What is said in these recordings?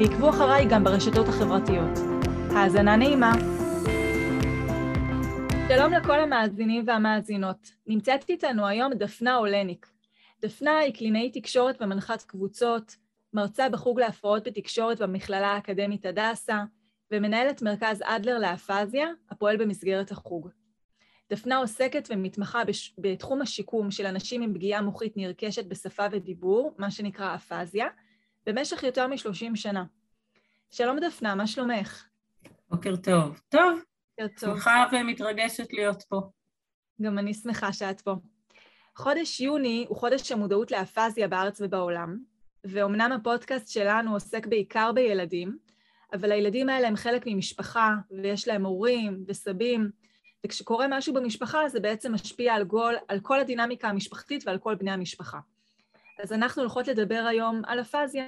ועקבו אחריי גם ברשתות החברתיות. האזנה נעימה. שלום לכל המאזינים והמאזינות. נמצאת איתנו היום דפנה אולניק. דפנה היא קלינאית תקשורת ומנחת קבוצות, מרצה בחוג להפרעות בתקשורת במכללה האקדמית הדסה, ומנהלת מרכז אדלר לאפזיה, הפועל במסגרת החוג. דפנה עוסקת ומתמחה בש... בתחום השיקום של אנשים עם פגיעה מוחית נרכשת בשפה ודיבור, מה שנקרא אפזיה, במשך יותר מ-30 שנה. שלום דפנה, מה שלומך? בוקר טוב. טוב. בוקר טוב. שמחה ומתרגשת להיות פה. גם אני שמחה שאת פה. חודש יוני הוא חודש המודעות לאפזיה בארץ ובעולם, ואומנם הפודקאסט שלנו עוסק בעיקר בילדים, אבל הילדים האלה הם חלק ממשפחה, ויש להם הורים וסבים, וכשקורה משהו במשפחה זה בעצם משפיע על, גול, על כל הדינמיקה המשפחתית ועל כל בני המשפחה. אז אנחנו הולכות לדבר היום על אפזיה.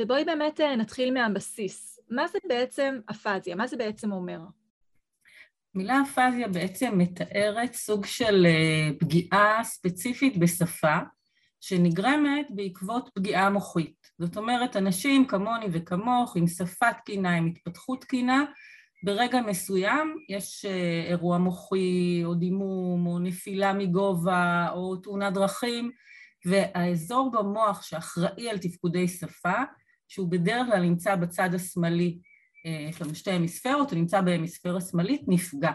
ובואי באמת אה, נתחיל מהבסיס. מה זה בעצם אפזיה? מה זה בעצם אומר? מילה אפזיה בעצם מתארת סוג של אה, פגיעה ספציפית בשפה שנגרמת בעקבות פגיעה מוחית. זאת אומרת, אנשים כמוני וכמוך, עם שפה תקינה, עם התפתחות תקינה, ברגע מסוים יש אה, אירוע מוחי או דימום או נפילה מגובה או תאונת דרכים והאזור במוח שאחראי על תפקודי שפה, שהוא בדרך כלל נמצא בצד השמאלי, אה, יש לנו שתי המיספרות, הוא נמצא בהמיספרה השמאלית, נפגע.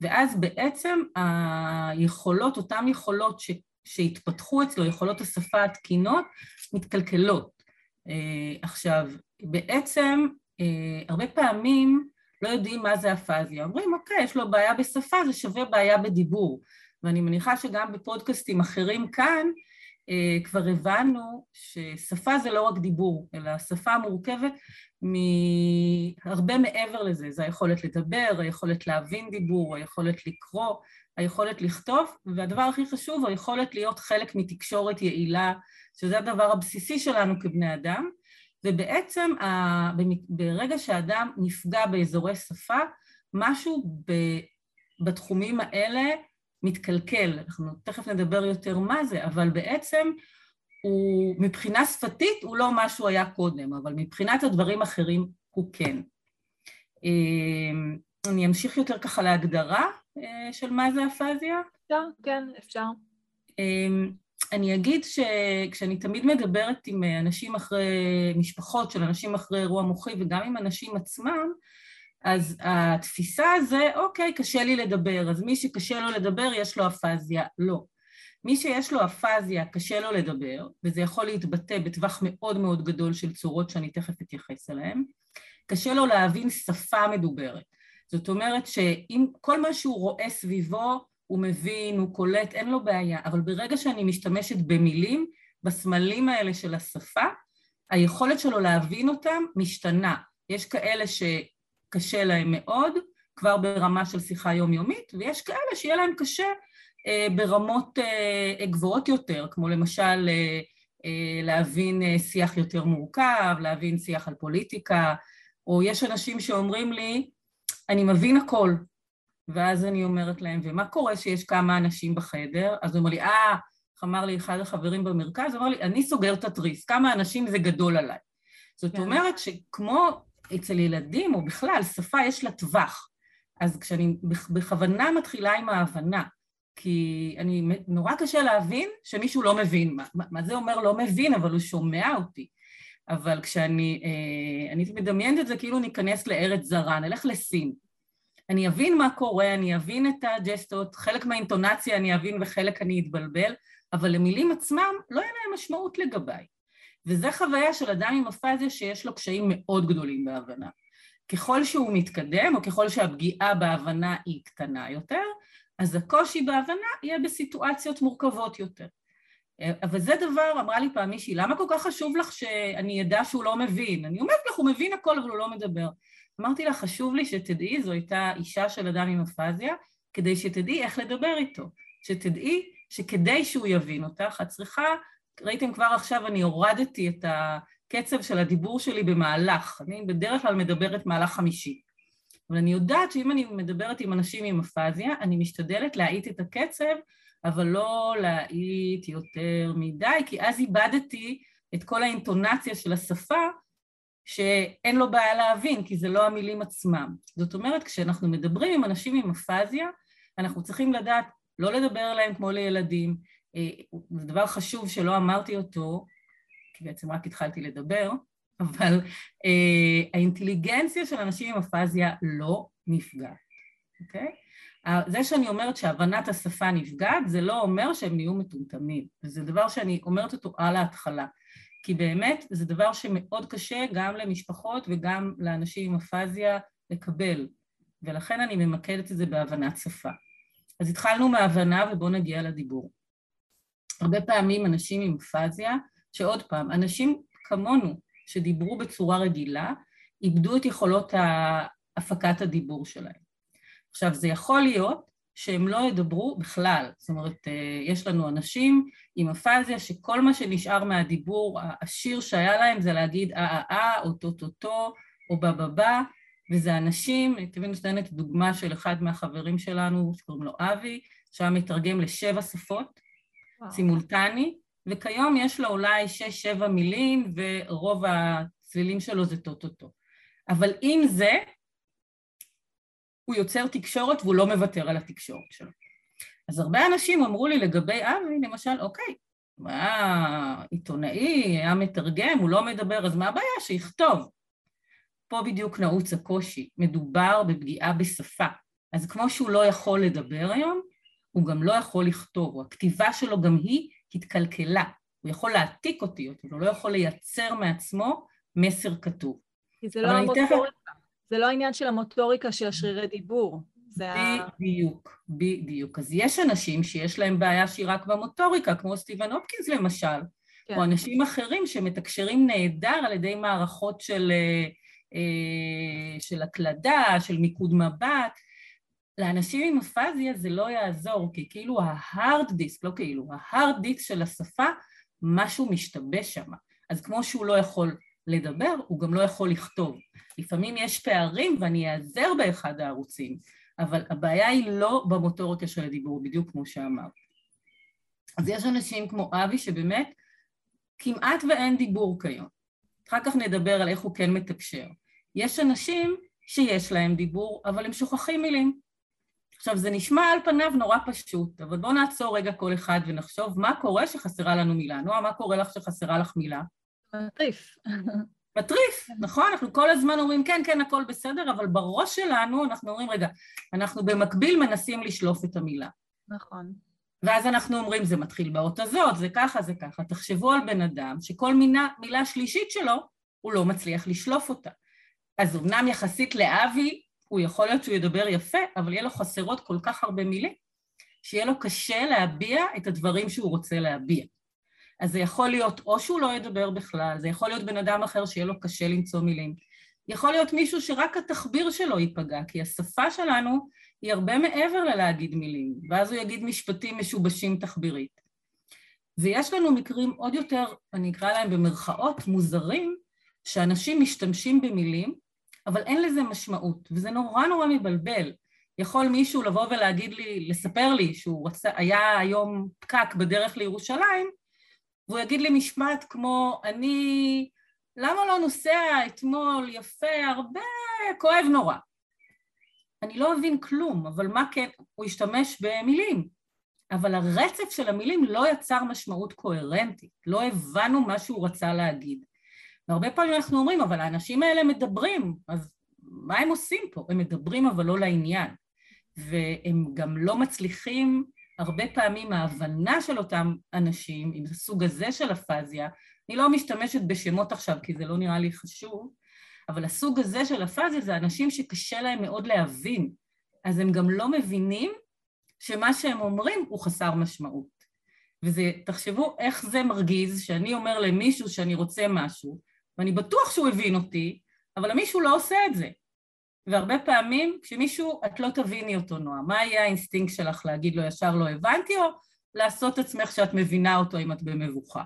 ואז בעצם היכולות, אותן יכולות ש, שהתפתחו אצלו, יכולות השפה התקינות, מתקלקלות. אה, עכשיו, בעצם הרבה פעמים לא יודעים מה זה אפזיה. אומרים, אוקיי, יש לו בעיה בשפה, זה שווה בעיה בדיבור. ואני מניחה שגם בפודקאסטים אחרים כאן, אה, כבר הבנו ששפה זה לא רק דיבור, אלא שפה מורכבת מהרבה מעבר לזה. זה היכולת לדבר, היכולת להבין דיבור, היכולת לקרוא, היכולת לכתוב, והדבר הכי חשוב, היכולת להיות חלק מתקשורת יעילה, שזה הדבר הבסיסי שלנו כבני אדם. ובעצם ברגע שאדם נפגע באזורי שפה, משהו בתחומים האלה מתקלקל. אנחנו תכף נדבר יותר מה זה, אבל בעצם הוא מבחינה שפתית הוא לא מה שהוא היה קודם, אבל מבחינת הדברים האחרים הוא כן. אמ, אני אמשיך יותר ככה להגדרה אה, של מה זה אפזיה. אפשר, כן, אפשר. אמ, אני אגיד שכשאני תמיד מדברת עם אנשים אחרי, משפחות של אנשים אחרי אירוע מוחי וגם עם אנשים עצמם, אז התפיסה זה, אוקיי, קשה לי לדבר, אז מי שקשה לו לדבר יש לו אפזיה. לא. מי שיש לו אפזיה, קשה לו לדבר, וזה יכול להתבטא בטווח מאוד מאוד גדול של צורות שאני תכף אתייחס אליהן, קשה לו להבין שפה מדוברת. זאת אומרת שאם כל מה שהוא רואה סביבו הוא מבין, הוא קולט, אין לו בעיה, אבל ברגע שאני משתמשת במילים, בסמלים האלה של השפה, היכולת שלו להבין אותם משתנה. יש כאלה שקשה להם מאוד, כבר ברמה של שיחה יומיומית, ויש כאלה שיהיה להם קשה אה, ברמות אה, גבוהות יותר, כמו למשל אה, אה, להבין אה, שיח יותר מורכב, להבין שיח על פוליטיקה, או יש אנשים שאומרים לי, אני מבין הכל, ואז אני אומרת להם, ומה קורה שיש כמה אנשים בחדר? אז הוא אומר לי, אה, איך אמר לי אחד החברים במרכז, הוא אמר לי, אני סוגר את התריס, כמה אנשים זה גדול עליי. זאת כן. אומרת שכמו אצל ילדים, או בכלל, שפה יש לה טווח. אז כשאני בכוונה מתחילה עם ההבנה, כי אני, נורא קשה להבין שמישהו לא מבין. מה, מה זה אומר לא מבין, אבל הוא שומע אותי. אבל כשאני אה, אני מדמיינת את זה כאילו ניכנס לארץ זרה, נלך לסין. אני אבין מה קורה, אני אבין את הג'סטות, חלק מהאינטונציה אני אבין וחלק אני אתבלבל, אבל למילים עצמם לא יהיה להם משמעות לגביי. וזו חוויה של אדם עם אפזיה שיש לו קשיים מאוד גדולים בהבנה. ככל שהוא מתקדם, או ככל שהפגיעה בהבנה היא קטנה יותר, אז הקושי בהבנה יהיה בסיטואציות מורכבות יותר. אבל זה דבר, אמרה לי פעם מישהי, למה כל כך חשוב לך שאני אדע שהוא לא מבין? אני אומרת לך, הוא מבין הכל אבל הוא לא מדבר. אמרתי לה, חשוב לי שתדעי, זו הייתה אישה של אדם עם אפזיה, כדי שתדעי איך לדבר איתו. שתדעי שכדי שהוא יבין אותך, את צריכה, ראיתם כבר עכשיו, אני הורדתי את הקצב של הדיבור שלי במהלך. אני בדרך כלל מדברת מהלך חמישי. אבל אני יודעת שאם אני מדברת עם אנשים עם אפזיה, אני משתדלת להאיט את הקצב, אבל לא להאיט יותר מדי, כי אז איבדתי את כל האינטונציה של השפה, שאין לו בעיה להבין, כי זה לא המילים עצמם. זאת אומרת, כשאנחנו מדברים עם אנשים עם אפזיה, אנחנו צריכים לדעת לא לדבר אליהם כמו לילדים. אה, זה דבר חשוב שלא אמרתי אותו, כי בעצם רק התחלתי לדבר, אבל אה, האינטליגנציה של אנשים עם אפזיה לא נפגעת, אוקיי? זה שאני אומרת שהבנת השפה נפגעת, זה לא אומר שהם נהיו מטומטמים, וזה דבר שאני אומרת אותו על ההתחלה. כי באמת זה דבר שמאוד קשה גם למשפחות וגם לאנשים עם אפזיה לקבל, ולכן אני ממקדת את זה בהבנת שפה. אז התחלנו מהבנה ובואו נגיע לדיבור. הרבה פעמים אנשים עם אפזיה, שעוד פעם, אנשים כמונו שדיברו בצורה רגילה, איבדו את יכולות הפקת הדיבור שלהם. עכשיו, זה יכול להיות שהם לא ידברו בכלל, זאת אומרת, אה, יש לנו אנשים עם אפזיה שכל מה שנשאר מהדיבור העשיר שהיה להם זה להגיד אה אה אה, או טו טו טו, או בה בה בה, וזה אנשים, תמיד נותנת דוגמה של אחד מהחברים שלנו, שקוראים לו אבי, שהיה מתרגם לשבע שפות, סימולטני, וכיום יש לו אולי שש-שבע מילים, ורוב הצלילים שלו זה טו-טו-טו. אבל עם זה, הוא יוצר תקשורת והוא לא מוותר על התקשורת שלו. אז הרבה אנשים אמרו לי לגבי אבי, למשל, אוקיי, היה עיתונאי, היה מתרגם, הוא לא מדבר, אז מה הבעיה? שיכתוב. פה בדיוק נעוץ הקושי, מדובר בפגיעה בשפה. אז כמו שהוא לא יכול לדבר היום, הוא גם לא יכול לכתוב, הכתיבה שלו גם היא התקלקלה. הוא יכול להעתיק אותיות, הוא לא יכול לייצר מעצמו מסר כתוב. כי זה לא המוטוריקה, תכף... זה לא העניין של המוטוריקה של השרירי דיבור. בדיוק, בדיוק. אז יש אנשים שיש להם בעיה שהיא רק במוטוריקה, כמו סטיבן הופקינס למשל, כן. או אנשים אחרים שמתקשרים נהדר על ידי מערכות של, אה, אה, של הקלדה, של מיקוד מבט. לאנשים עם אפזיה זה לא יעזור, כי כאילו ההארד דיסק, לא כאילו, ההארד דיסק של השפה, משהו משתבש שם. אז כמו שהוא לא יכול לדבר, הוא גם לא יכול לכתוב. לפעמים יש פערים ואני אעזר באחד הערוצים, אבל הבעיה היא לא במוטוריקה של הדיבור, בדיוק כמו שאמרת. אז יש אנשים כמו אבי שבאמת כמעט ואין דיבור כיום. אחר כך נדבר על איך הוא כן מתקשר. יש אנשים שיש להם דיבור, אבל הם שוכחים מילים. עכשיו, זה נשמע על פניו נורא פשוט, אבל בואו נעצור רגע כל אחד ונחשוב מה קורה שחסרה לנו מילה. נועה, מה קורה לך שחסרה לך מילה? מטריף. מטריף, נכון? אנחנו כל הזמן אומרים, כן, כן, הכל בסדר, אבל בראש שלנו אנחנו אומרים, רגע, אנחנו במקביל מנסים לשלוף את המילה. נכון. ואז אנחנו אומרים, זה מתחיל באות הזאת, זה ככה, זה ככה. תחשבו על בן אדם שכל מילה, מילה שלישית שלו, הוא לא מצליח לשלוף אותה. אז אמנם יחסית לאבי, הוא יכול להיות שהוא ידבר יפה, אבל יהיה לו חסרות כל כך הרבה מילים, שיהיה לו קשה להביע את הדברים שהוא רוצה להביע. אז זה יכול להיות או שהוא לא ידבר בכלל, זה יכול להיות בן אדם אחר שיהיה לו קשה למצוא מילים. יכול להיות מישהו שרק התחביר שלו ייפגע, כי השפה שלנו היא הרבה מעבר ללהגיד מילים, ואז הוא יגיד משפטים משובשים תחבירית. ויש לנו מקרים עוד יותר, אני אקרא להם במרכאות, מוזרים, שאנשים משתמשים במילים, אבל אין לזה משמעות, וזה נורא נורא מבלבל. יכול מישהו לבוא ולהגיד לי, לספר לי שהוא רצה, היה היום פקק בדרך לירושלים, והוא יגיד לי משפט כמו, אני, למה לא נוסע אתמול יפה, הרבה, כואב נורא. אני לא אבין כלום, אבל מה כן, הוא השתמש במילים, אבל הרצף של המילים לא יצר משמעות קוהרנטית, לא הבנו מה שהוא רצה להגיד. והרבה פעמים אנחנו אומרים, אבל האנשים האלה מדברים, אז מה הם עושים פה? הם מדברים אבל לא לעניין. והם גם לא מצליחים, הרבה פעמים ההבנה של אותם אנשים, עם הסוג הזה של אפזיה, אני לא משתמשת בשמות עכשיו כי זה לא נראה לי חשוב, אבל הסוג הזה של אפזיה זה אנשים שקשה להם מאוד להבין, אז הם גם לא מבינים שמה שהם אומרים הוא חסר משמעות. וזה, תחשבו איך זה מרגיז שאני אומר למישהו שאני רוצה משהו, ואני בטוח שהוא הבין אותי, אבל המישהו לא עושה את זה. והרבה פעמים כשמישהו, את לא תביני אותו נועה, מה יהיה האינסטינקט שלך להגיד לו ישר לא הבנתי, או לעשות עצמך שאת מבינה אותו אם את במבוכה?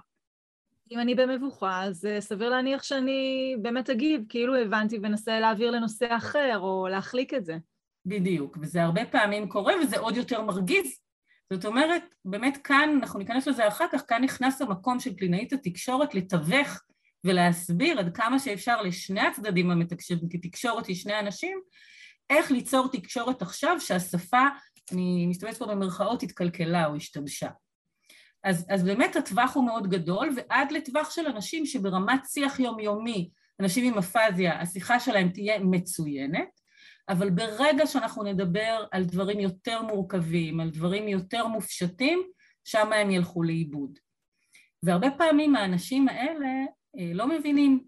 אם אני במבוכה, אז אה, סביר להניח שאני באמת אגיב, כאילו הבנתי ונסה להעביר לנושא אחר, או להחליק את זה. בדיוק, וזה הרבה פעמים קורה, וזה עוד יותר מרגיז. זאת אומרת, באמת כאן, אנחנו ניכנס לזה אחר כך, כאן נכנס המקום של קלינאית התקשורת לתווך ולהסביר עד כמה שאפשר לשני הצדדים המתקשרים, כי תקשורת היא שני אנשים, איך ליצור תקשורת עכשיו שהשפה, אני מסתובבת פה במרכאות, התקלקלה או השתבשה. אז, אז באמת הטווח הוא מאוד גדול, ועד לטווח של אנשים שברמת שיח יומיומי, אנשים עם אפזיה, השיחה שלהם תהיה מצוינת, אבל ברגע שאנחנו נדבר על דברים יותר מורכבים, על דברים יותר מופשטים, שם הם ילכו לאיבוד. והרבה פעמים האנשים האלה לא מבינים,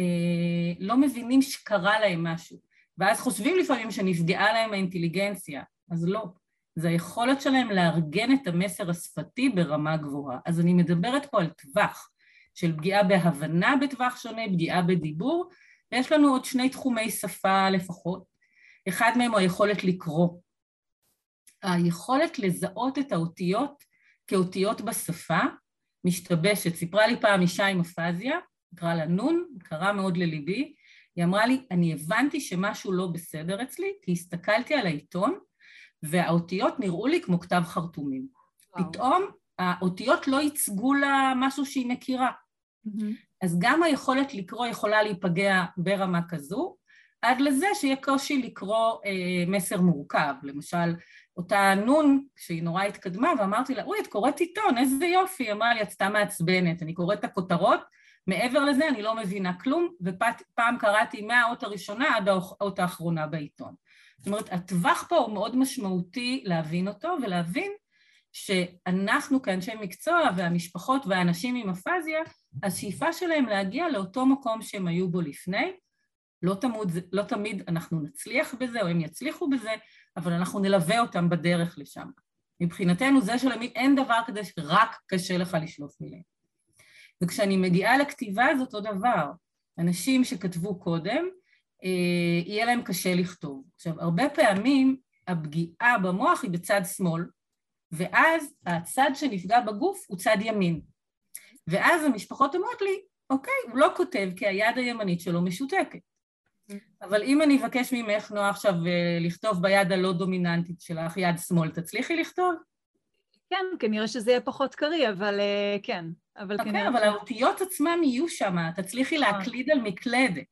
אה, לא מבינים שקרה להם משהו, ואז חושבים לפעמים שנפגעה להם האינטליגנציה, אז לא. זה היכולת שלהם לארגן את המסר השפתי ברמה גבוהה. אז אני מדברת פה על טווח של פגיעה בהבנה בטווח שונה, פגיעה בדיבור, ויש לנו עוד שני תחומי שפה לפחות. אחד מהם הוא היכולת לקרוא. היכולת לזהות את האותיות כאותיות בשפה משתבשת. סיפרה לי פעם אישה עם אפזיה, נקרא לה נון, קרה מאוד לליבי, היא אמרה לי, אני הבנתי שמשהו לא בסדר אצלי, כי הסתכלתי על העיתון והאותיות נראו לי כמו כתב חרטומים. וואו. פתאום האותיות לא ייצגו לה משהו שהיא מכירה. Mm-hmm. אז גם היכולת לקרוא יכולה להיפגע ברמה כזו, עד לזה שיהיה קושי לקרוא אה, מסר מורכב. למשל, אותה נון, שהיא נורא התקדמה, ואמרתי לה, אוי, את קוראת עיתון, איזה יופי. היא אמרה לי, את סתם מעצבנת, אני קוראת את הכותרות, מעבר לזה אני לא מבינה כלום, ופעם קראתי מהאות הראשונה עד האות האחרונה בעיתון. זאת אומרת, הטווח פה הוא מאוד משמעותי להבין אותו, ולהבין שאנחנו כאנשי מקצוע והמשפחות והאנשים עם אפזיה, השאיפה שלהם להגיע לאותו מקום שהם היו בו לפני. לא תמיד, לא תמיד אנחנו נצליח בזה או הם יצליחו בזה, אבל אנחנו נלווה אותם בדרך לשם. מבחינתנו זה שלמי אין דבר כזה שרק קשה לך לשלוף מילים. וכשאני מגיעה לכתיבה זה אותו דבר. אנשים שכתבו קודם, אה, יהיה להם קשה לכתוב. עכשיו, הרבה פעמים הפגיעה במוח היא בצד שמאל, ואז הצד שנפגע בגוף הוא צד ימין. ואז המשפחות אומרות לי, אוקיי, הוא לא כותב כי היד הימנית שלו משותקת. אבל אם אני אבקש ממך, נועה, עכשיו אה, לכתוב ביד הלא דומיננטית שלך, יד שמאל, תצליחי לכתוב? כן, כנראה שזה יהיה פחות קריא, אבל uh, כן. אבל okay, כנראה... אבל האותיות עצמם יהיו שם, תצליחי להקליד על מקלדת.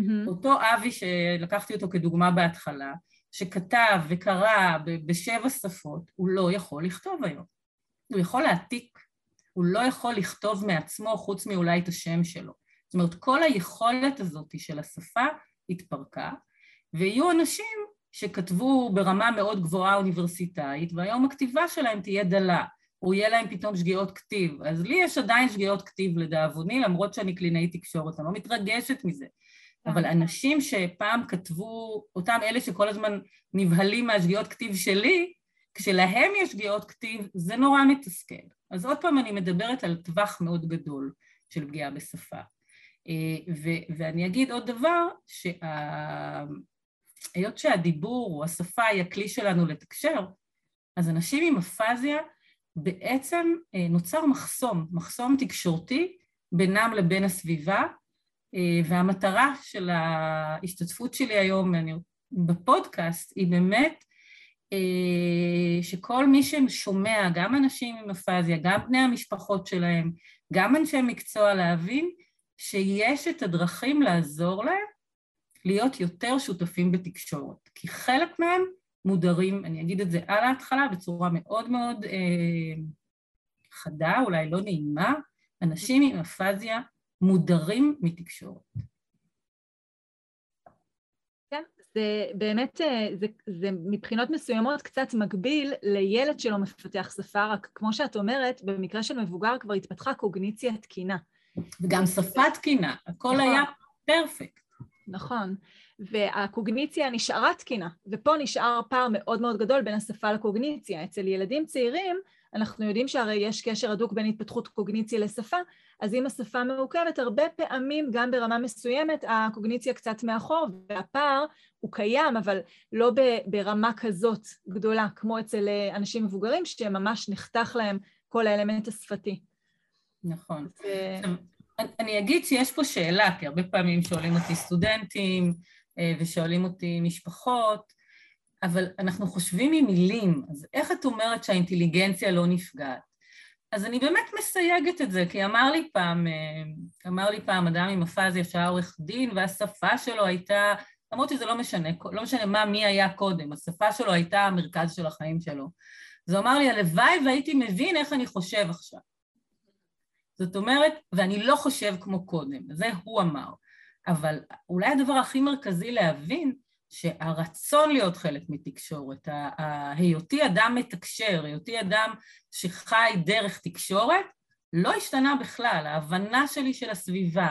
Mm-hmm. אותו אבי שלקחתי אותו כדוגמה בהתחלה, שכתב וקרא בשבע שפות, הוא לא יכול לכתוב היום. הוא יכול להעתיק, הוא לא יכול לכתוב מעצמו חוץ מאולי את השם שלו. זאת אומרת, כל היכולת הזאת של השפה התפרקה, ויהיו אנשים שכתבו ברמה מאוד גבוהה אוניברסיטאית, והיום הכתיבה שלהם תהיה דלה, או יהיה להם פתאום שגיאות כתיב. אז לי יש עדיין שגיאות כתיב לדאבוני, למרות שאני קלינאית תקשורת, אני לא מתרגשת מזה. אבל אנשים שפעם כתבו, אותם אלה שכל הזמן נבהלים מהשגיאות כתיב שלי, כשלהם יש שגיאות כתיב, זה נורא מתסכל. אז עוד פעם אני מדברת על טווח מאוד גדול של פגיעה בשפה. אה, ו- ואני אגיד עוד דבר, שהיות שהדיבור או השפה היא הכלי שלנו לתקשר, אז אנשים עם אפזיה בעצם אה, נוצר מחסום, מחסום תקשורתי בינם לבין הסביבה, אה, והמטרה של ההשתתפות שלי היום בפודקאסט היא באמת שכל מי ששומע, גם אנשים עם אפזיה, גם בני המשפחות שלהם, גם אנשי מקצוע, להבין שיש את הדרכים לעזור להם להיות יותר שותפים בתקשורת. כי חלק מהם מודרים, אני אגיד את זה על ההתחלה בצורה מאוד מאוד אה, חדה, אולי לא נעימה, אנשים עם אפזיה מודרים מתקשורת. כן, זה באמת, אה, זה, זה מבחינות מסוימות קצת מקביל לילד שלא מפתח שפה, רק כמו שאת אומרת, במקרה של מבוגר כבר התפתחה קוגניציה תקינה. וגם שפה תקינה, הכל נכון. היה פרפקט. נכון, והקוגניציה נשארה תקינה, ופה נשאר פער מאוד מאוד גדול בין השפה לקוגניציה. אצל ילדים צעירים, אנחנו יודעים שהרי יש קשר הדוק בין התפתחות קוגניציה לשפה, אז אם השפה מעוכבת, הרבה פעמים גם ברמה מסוימת הקוגניציה קצת מאחור, והפער הוא קיים, אבל לא ברמה כזאת גדולה, כמו אצל אה, אנשים מבוגרים, שממש נחתך להם כל האלמנט השפתי. נכון. ו... אני אגיד שיש פה שאלה, כי הרבה פעמים שואלים אותי סטודנטים אה, ושואלים אותי משפחות, אבל אנחנו חושבים עם מילים, אז איך את אומרת שהאינטליגנציה לא נפגעת? אז אני באמת מסייגת את זה, כי אמר לי פעם, אה, אמר לי פעם אדם עם אפזיה שהיה עורך דין, והשפה שלו הייתה, למרות שזה לא משנה, לא משנה מה, מי היה קודם, השפה שלו הייתה המרכז של החיים שלו. אז הוא אמר לי, הלוואי והייתי מבין איך אני חושב עכשיו. זאת אומרת, ואני לא חושב כמו קודם, זה הוא אמר. אבל אולי הדבר הכי מרכזי להבין, שהרצון להיות חלק מתקשורת, היותי אדם מתקשר, היותי אדם שחי דרך תקשורת, לא השתנה בכלל, ההבנה שלי של הסביבה.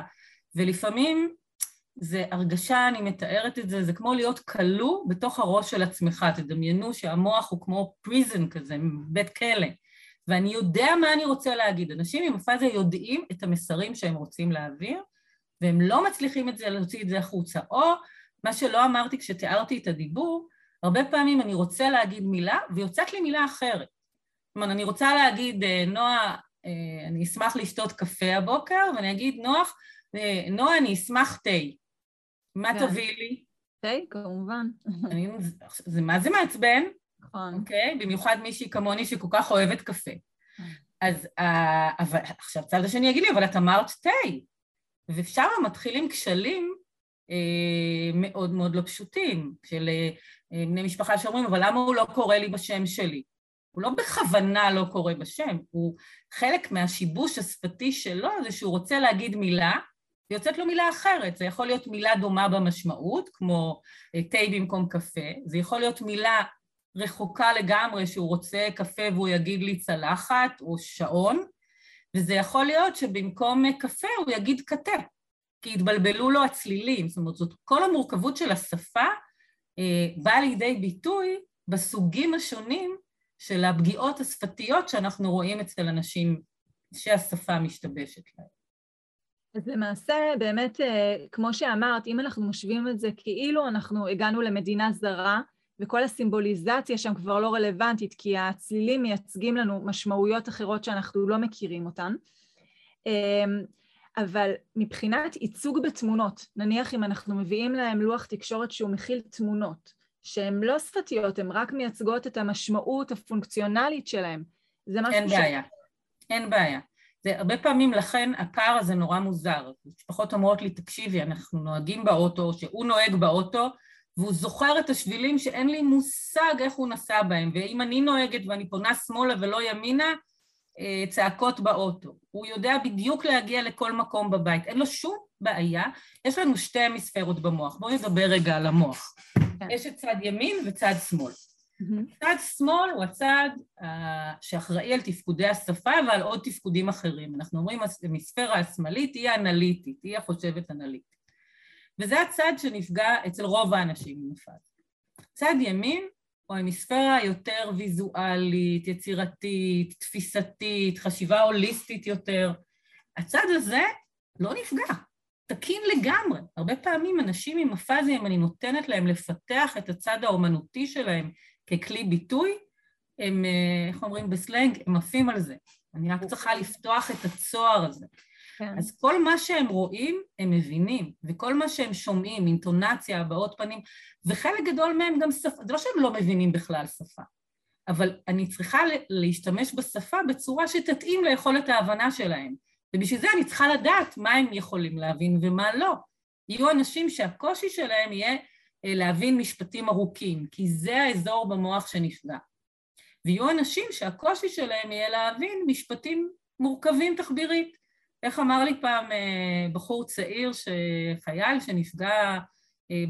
ולפעמים זה הרגשה, אני מתארת את זה, זה כמו להיות כלוא בתוך הראש של עצמך. תדמיינו שהמוח הוא כמו פריזן כזה, בית כלא. ואני יודע מה אני רוצה להגיד. אנשים עם הפאזה יודעים את המסרים שהם רוצים להעביר, והם לא מצליחים את זה, להוציא את זה החוצה. או מה שלא אמרתי כשתיארתי את הדיבור, הרבה פעמים אני רוצה להגיד מילה ויוצאת לי מילה אחרת. זאת אומרת, אני רוצה להגיד, אה, נועה, אה, אני אשמח לשתות קפה הבוקר, ואני אגיד, נוח, אה, נועה, אני אשמח תה. מה כן. תביאי לי? תה, כמובן. אני, זה מה זה מעצבן? נכון. אוקיי? Okay? במיוחד מישהי כמוני שכל כך אוהבת קפה. אז אבל עכשיו צד השני יגיד לי, אבל את אמרת תה. ושם מתחילים כשלים אה, מאוד מאוד לא פשוטים, של אה, בני משפחה שאומרים, אבל למה הוא לא קורא לי בשם שלי? הוא לא בכוונה לא קורא בשם, הוא חלק מהשיבוש השפתי שלו זה שהוא רוצה להגיד מילה, ויוצאת לו מילה אחרת. זה יכול להיות מילה דומה במשמעות, כמו אה, תה במקום קפה, זה יכול להיות מילה רחוקה לגמרי, שהוא רוצה קפה והוא יגיד לי צלחת או שעון, וזה יכול להיות שבמקום קפה הוא יגיד קטה, כי התבלבלו לו הצלילים. זאת אומרת, זאת כל המורכבות של השפה אה, באה לידי ביטוי בסוגים השונים של הפגיעות השפתיות שאנחנו רואים אצל אנשים שהשפה משתבשת להם. אז למעשה, באמת, אה, כמו שאמרת, אם אנחנו משווים את זה כאילו אנחנו הגענו למדינה זרה, וכל הסימבוליזציה שם כבר לא רלוונטית, כי הצלילים מייצגים לנו משמעויות אחרות שאנחנו לא מכירים אותן. אמ, אבל מבחינת ייצוג בתמונות, נניח אם אנחנו מביאים להם לוח תקשורת שהוא מכיל תמונות, שהן לא שפתיות, הן רק מייצגות את המשמעות הפונקציונלית שלהם. זה משהו אין ש... אין בעיה, אין בעיה. זה הרבה פעמים לכן הפער הזה נורא מוזר. משפחות אומרות לי, תקשיבי, אנחנו נוהגים באוטו, שהוא נוהג באוטו, והוא זוכר את השבילים שאין לי מושג איך הוא נסע בהם, ואם אני נוהגת ואני פונה שמאלה ולא ימינה, אה, צעקות באוטו. הוא יודע בדיוק להגיע לכל מקום בבית, אין לו שום בעיה. יש לנו שתי המספרות במוח, בואו נדבר רגע על המוח. כן. יש את צד ימין וצד שמאל. Mm-hmm. צד שמאל הוא הצד uh, שאחראי על תפקודי השפה ועל עוד תפקודים אחרים. אנחנו אומרים, המספרה השמאלית היא האנליטית, היא החושבת אנליטית. וזה הצד שנפגע אצל רוב האנשים עם. צד ימין הוא המספירה היותר ויזואלית, יצירתית, תפיסתית, חשיבה הוליסטית יותר. הצד הזה לא נפגע, תקין לגמרי. הרבה פעמים אנשים עם הפאזה, אם אני נותנת להם לפתח את הצד האומנותי שלהם ככלי ביטוי, הם, אה, איך אומרים בסלנג, הם עפים על זה. אני רק צריכה לפתוח את הצוהר הזה. כן. אז כל מה שהם רואים, הם מבינים, וכל מה שהם שומעים, אינטונציה, הבעות פנים, וחלק גדול מהם גם שפה, זה לא שהם לא מבינים בכלל שפה, אבל אני צריכה להשתמש בשפה בצורה שתתאים ליכולת ההבנה שלהם, ובשביל זה אני צריכה לדעת מה הם יכולים להבין ומה לא. יהיו אנשים שהקושי שלהם יהיה אה, להבין משפטים ארוכים, כי זה האזור במוח שנפגע. ויהיו אנשים שהקושי שלהם יהיה להבין משפטים מורכבים תחבירית. איך אמר לי פעם אה, בחור צעיר, חייל שנפגע אה,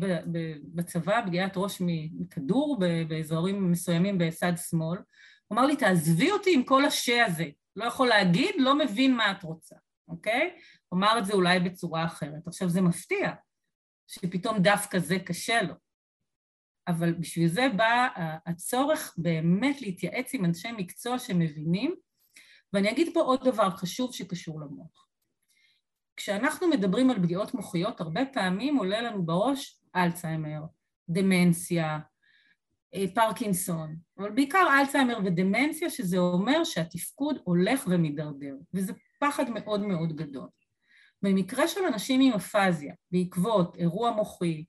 בצבא, פגיעת ראש מכדור באזורים מסוימים בסד שמאל, הוא אמר לי, תעזבי אותי עם כל השה הזה, לא יכול להגיד, לא מבין מה את רוצה, אוקיי? הוא אמר את זה אולי בצורה אחרת. עכשיו, זה מפתיע שפתאום דווקא זה קשה לו, אבל בשביל זה בא הצורך באמת להתייעץ עם אנשי מקצוע שמבינים, ואני אגיד פה עוד דבר חשוב שקשור למוח. כשאנחנו מדברים על פגיעות מוחיות, הרבה פעמים עולה לנו בראש אלצהיימר, דמנציה, אה, פרקינסון, אבל בעיקר אלצהיימר ודמנציה, שזה אומר שהתפקוד הולך ומידרדר, וזה פחד מאוד מאוד גדול. במקרה של אנשים עם אפזיה, בעקבות אירוע מוחי,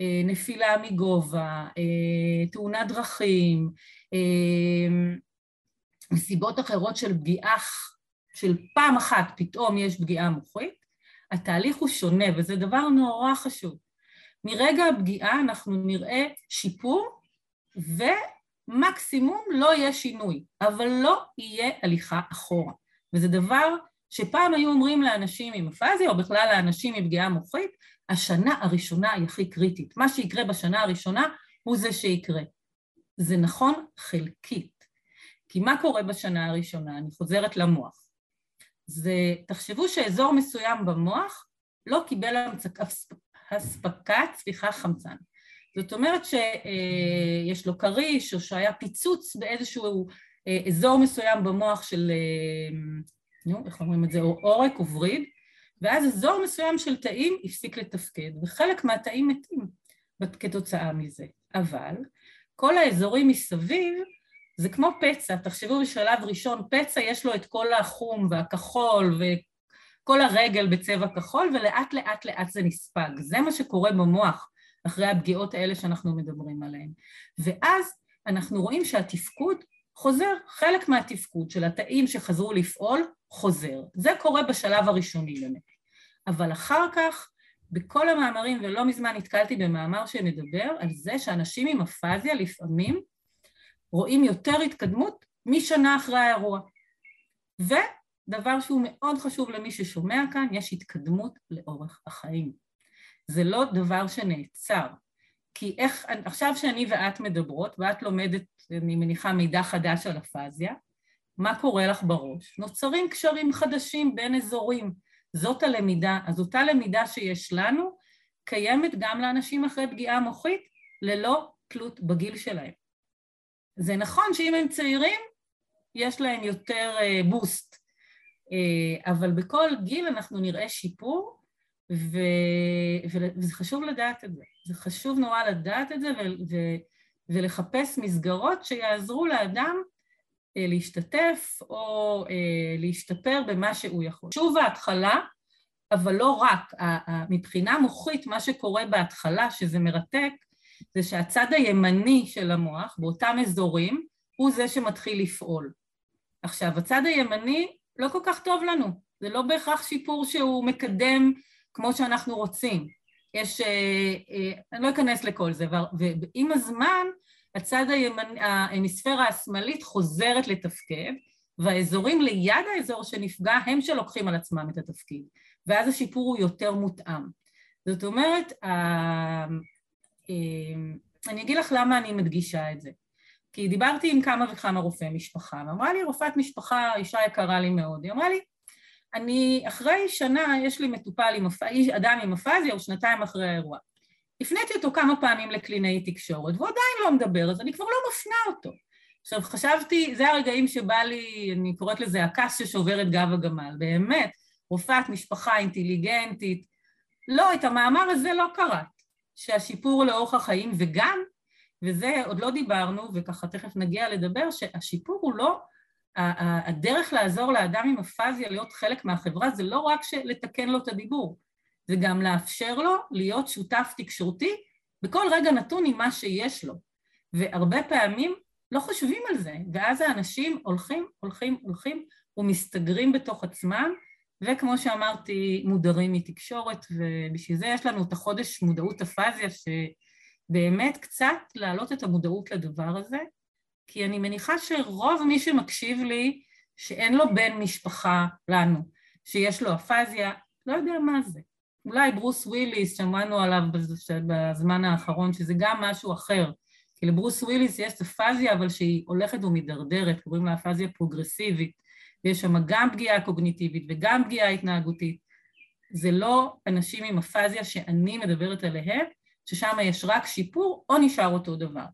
אה, נפילה מגובה, אה, תאונת דרכים, מסיבות אחרות של פגיעה, של פעם אחת פתאום יש פגיעה מוחית, התהליך הוא שונה, וזה דבר נורא חשוב. מרגע הפגיעה אנחנו נראה שיפור ומקסימום לא יהיה שינוי, אבל לא יהיה הליכה אחורה. וזה דבר שפעם היו אומרים לאנשים עם אפזיה, או בכלל לאנשים עם פגיעה מוחית, השנה הראשונה היא הכי קריטית. מה שיקרה בשנה הראשונה הוא זה שיקרה. זה נכון חלקית. כי מה קורה בשנה הראשונה? אני חוזרת למוח. זה, תחשבו שאזור מסוים במוח לא קיבל אספקת, סליחה, חמצן. זאת אומרת שיש לו כריש או שהיה פיצוץ באיזשהו אה, אזור מסוים במוח של, אה, נו, איך אומרים את זה, עורק או וריד, ואז אזור מסוים של תאים הפסיק לתפקד, וחלק מהתאים מתים כתוצאה מזה. אבל כל האזורים מסביב זה כמו פצע, תחשבו בשלב ראשון, פצע יש לו את כל החום והכחול וכל הרגל בצבע כחול, ולאט לאט לאט זה נספג. זה מה שקורה במוח אחרי הפגיעות האלה שאנחנו מדברים עליהן. ואז אנחנו רואים שהתפקוד חוזר, חלק מהתפקוד של התאים שחזרו לפעול חוזר. זה קורה בשלב הראשוני באמת. אבל אחר כך, בכל המאמרים, ולא מזמן נתקלתי במאמר שמדבר על זה שאנשים עם אפזיה לפעמים רואים יותר התקדמות משנה אחרי האירוע. ודבר שהוא מאוד חשוב למי ששומע כאן, יש התקדמות לאורך החיים. זה לא דבר שנעצר. כי איך, עכשיו שאני ואת מדברות, ואת לומדת, אני מניחה, מידע חדש על אפזיה, מה קורה לך בראש? נוצרים קשרים חדשים בין אזורים. זאת הלמידה, אז אותה למידה שיש לנו, קיימת גם לאנשים אחרי פגיעה מוחית, ללא תלות בגיל שלהם. זה נכון שאם הם צעירים, יש להם יותר בוסט, אה, אה, אבל בכל גיל אנחנו נראה שיפור, ו... וזה חשוב לדעת את זה. זה חשוב נורא לדעת את זה ו... ו... ולחפש מסגרות שיעזרו לאדם אה, להשתתף או להשתפר במה שהוא יכול. שוב ההתחלה, אבל לא רק. מבחינה מוחית, מה שקורה בהתחלה, שזה מרתק, זה שהצד הימני של המוח, באותם אזורים, הוא זה שמתחיל לפעול. עכשיו, הצד הימני לא כל כך טוב לנו, זה לא בהכרח שיפור שהוא מקדם כמו שאנחנו רוצים. יש, אה, אה, אני לא אכנס לכל זה, ועם הזמן הצד הימני, ההמיספירה השמאלית חוזרת לתפקד, והאזורים ליד האזור שנפגע הם שלוקחים על עצמם את התפקיד, ואז השיפור הוא יותר מותאם. זאת אומרת, אני אגיד לך למה אני מדגישה את זה. כי דיברתי עם כמה וכמה רופאי משפחה, ואמרה לי רופאת משפחה, אישה יקרה לי מאוד, היא אמרה לי, אני אחרי שנה, יש לי מטופל עם אדם עם אפזיה, או שנתיים אחרי האירוע. הפניתי אותו כמה פעמים לקלינאי תקשורת, והוא עדיין לא מדבר, אז אני כבר לא מפנה אותו. עכשיו חשבתי, זה הרגעים שבא לי, אני קוראת לזה הכס ששובר את גב הגמל, באמת, רופאת משפחה אינטליגנטית. לא, את המאמר הזה לא קראת. שהשיפור לאורך החיים, וגם, וזה עוד לא דיברנו, וככה תכף נגיע לדבר, שהשיפור הוא לא, הדרך לעזור לאדם עם אפזיה להיות חלק מהחברה זה לא רק לתקן לו את הדיבור, זה גם לאפשר לו להיות שותף תקשורתי בכל רגע נתון עם מה שיש לו. והרבה פעמים לא חושבים על זה, ואז האנשים הולכים, הולכים, הולכים ומסתגרים בתוך עצמם, וכמו שאמרתי, מודרים מתקשורת, ובשביל זה יש לנו את החודש מודעות אפזיה, שבאמת קצת להעלות את המודעות לדבר הזה, כי אני מניחה שרוב מי שמקשיב לי, שאין לו בן משפחה לנו, שיש לו אפזיה, לא יודע מה זה. אולי ברוס וויליס, שמענו עליו בזמן האחרון, שזה גם משהו אחר. כי לברוס וויליס יש אפזיה, אבל שהיא הולכת ומידרדרת, קוראים לה אפזיה פרוגרסיבית. ויש שם גם פגיעה קוגניטיבית וגם פגיעה התנהגותית. זה לא אנשים עם אפזיה שאני מדברת עליהם, ששם יש רק שיפור, או נשאר אותו דבר.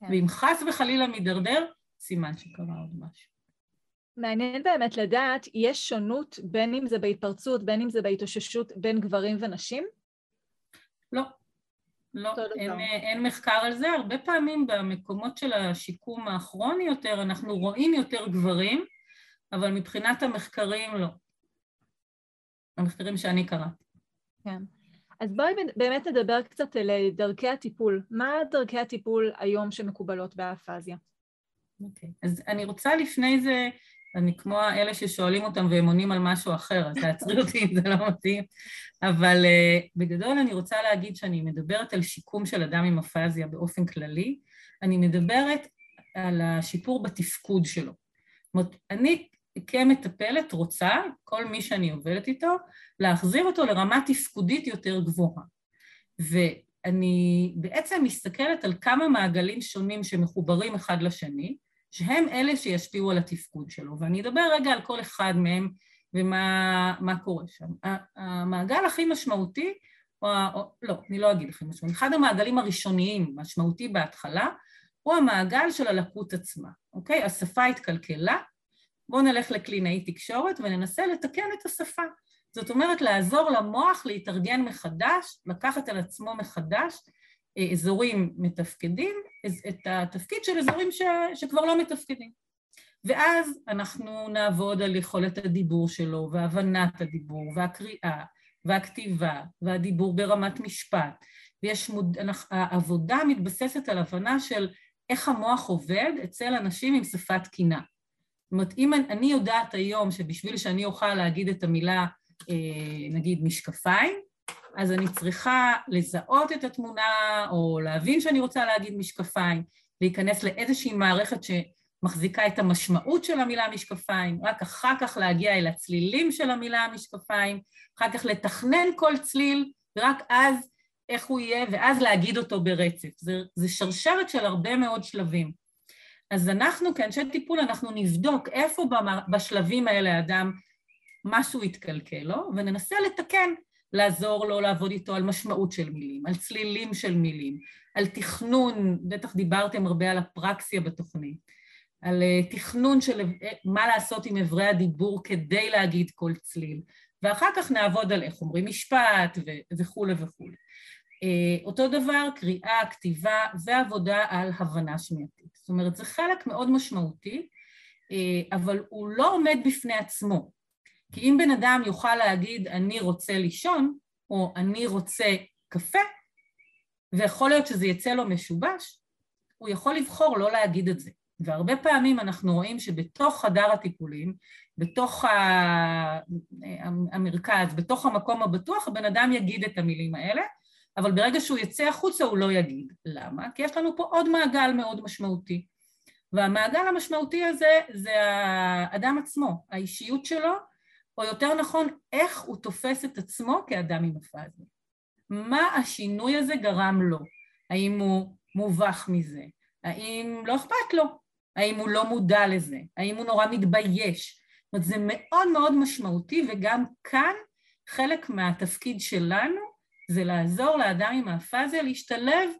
כן. ואם חס וחלילה מידרדר, סימן שקרה עוד משהו. מעניין באמת לדעת, יש שונות בין אם זה בהתפרצות, בין אם זה בהתאוששות בין גברים ונשים? לא. לא, אין, אין מחקר על זה. הרבה פעמים במקומות של השיקום הכרוני יותר, אנחנו רואים יותר גברים, אבל מבחינת המחקרים לא. המחקרים שאני קראתי. כן. אז בואי באמת נדבר קצת על דרכי הטיפול. מה דרכי הטיפול היום שמקובלות באפזיה? אוקיי, okay. אז אני רוצה לפני זה, אני כמו אלה ששואלים אותם והם עונים על משהו אחר, אז תעצרי אותי אם זה לא מתאים, אבל uh, בגדול אני רוצה להגיד שאני מדברת על שיקום של אדם עם אפזיה באופן כללי, אני מדברת על השיפור בתפקוד שלו. זאת אומרת, אני כמטפלת רוצה, כל מי שאני עובדת איתו, להחזיר אותו לרמה תפקודית יותר גבוהה. ואני בעצם מסתכלת על כמה מעגלים שונים שמחוברים אחד לשני, שהם אלה שישפיעו על התפקוד שלו, ואני אדבר רגע על כל אחד מהם ומה קורה שם. המעגל הכי משמעותי, או, או לא, אני לא אגיד הכי משמעותי, אחד המעגלים הראשוניים, משמעותי בהתחלה, הוא המעגל של הלקות עצמה, אוקיי? השפה התקלקלה, בואו נלך לקלינאי תקשורת וננסה לתקן את השפה. זאת אומרת, לעזור למוח להתארגן מחדש, לקחת על עצמו מחדש אה, אזורים מתפקדים, את התפקיד של אזורים ש, שכבר לא מתפקדים. ואז אנחנו נעבוד על יכולת הדיבור שלו, והבנת הדיבור, והקריאה, והכתיבה, והדיבור ברמת משפט. ויש מוד... העבודה מתבססת על הבנה של איך המוח עובד אצל אנשים עם שפה תקינה. אומרת, אם אני יודעת היום שבשביל שאני אוכל להגיד את המילה, אה, נגיד משקפיים, אז אני צריכה לזהות את התמונה או להבין שאני רוצה להגיד משקפיים, להיכנס לאיזושהי מערכת שמחזיקה את המשמעות של המילה משקפיים, רק אחר כך להגיע אל הצלילים של המילה משקפיים, אחר כך לתכנן כל צליל, ורק אז איך הוא יהיה, ואז להגיד אותו ברצף. זה, זה שרשרת של הרבה מאוד שלבים. אז אנחנו כאנשי טיפול, אנחנו נבדוק איפה בשלבים האלה האדם משהו יתקלקל לו, וננסה לתקן לעזור לו לעבוד איתו על משמעות של מילים, על צלילים של מילים, על תכנון, בטח דיברתם הרבה על הפרקסיה בתוכנית, על אה, תכנון של אה, מה לעשות עם אברי הדיבור כדי להגיד כל צליל, ואחר כך נעבוד על איך אומרים משפט וכולי וכולי. אה, אותו דבר, קריאה, כתיבה ועבודה על הבנה שמיעתית. זאת אומרת, זה חלק מאוד משמעותי, אבל הוא לא עומד בפני עצמו. כי אם בן אדם יוכל להגיד אני רוצה לישון, או אני רוצה קפה, ויכול להיות שזה יצא לו משובש, הוא יכול לבחור לא להגיד את זה. והרבה פעמים אנחנו רואים שבתוך חדר הטיפולים, בתוך המרכז, בתוך המקום הבטוח, הבן אדם יגיד את המילים האלה, אבל ברגע שהוא יצא החוצה הוא לא יגיד. למה? כי יש לנו פה עוד מעגל מאוד משמעותי. והמעגל המשמעותי הזה זה האדם עצמו, האישיות שלו, או יותר נכון, איך הוא תופס את עצמו כאדם עם הפאזה. מה השינוי הזה גרם לו? האם הוא מובך מזה? האם לא אכפת לו? האם הוא לא מודע לזה? האם הוא נורא מתבייש? זאת אומרת, זה מאוד מאוד משמעותי, וגם כאן חלק מהתפקיד שלנו זה לעזור לאדם עם האפזיה להשתלב,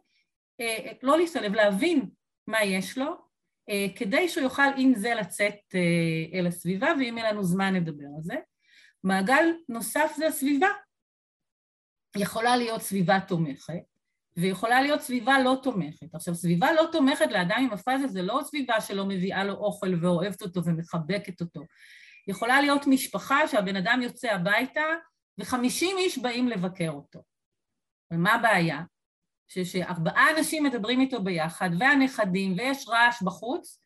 אה, לא להשתלב, להבין מה יש לו, אה, כדי שהוא יוכל עם זה לצאת אה, אל הסביבה, ואם יהיה לנו זמן נדבר על זה. מעגל נוסף זה הסביבה. יכולה להיות סביבה תומכת, ויכולה להיות סביבה לא תומכת. עכשיו, סביבה לא תומכת לאדם עם הפאזה זה לא סביבה שלא מביאה לו אוכל ואוהבת אותו ומחבקת אותו. יכולה להיות משפחה שהבן אדם יוצא הביתה וחמישים איש באים לבקר אותו. ומה הבעיה? שארבעה אנשים מדברים איתו ביחד, והנכדים, ויש רעש בחוץ,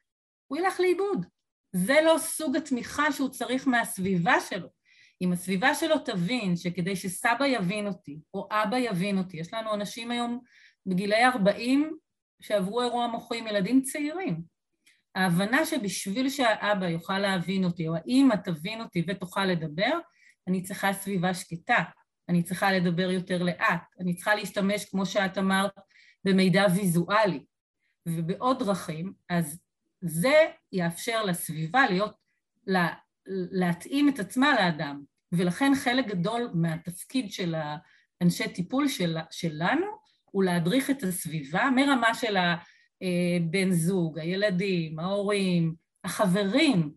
הוא ילך לאיבוד. זה לא סוג התמיכה שהוא צריך מהסביבה שלו. אם הסביבה שלו תבין שכדי שסבא יבין אותי, או אבא יבין אותי, יש לנו אנשים היום בגילי 40 שעברו אירוע מוחי עם ילדים צעירים. ההבנה שבשביל שהאבא יוכל להבין אותי, או האמא תבין אותי ותוכל לדבר, אני צריכה סביבה שקטה, אני צריכה לדבר יותר לאט, אני צריכה להשתמש, כמו שאת אמרת, במידע ויזואלי ובעוד דרכים, אז זה יאפשר לסביבה להיות, לה, להתאים את עצמה לאדם, ולכן חלק גדול מהתפקיד של האנשי טיפול של, שלנו הוא להדריך את הסביבה מרמה של הבן זוג, הילדים, ההורים, החברים.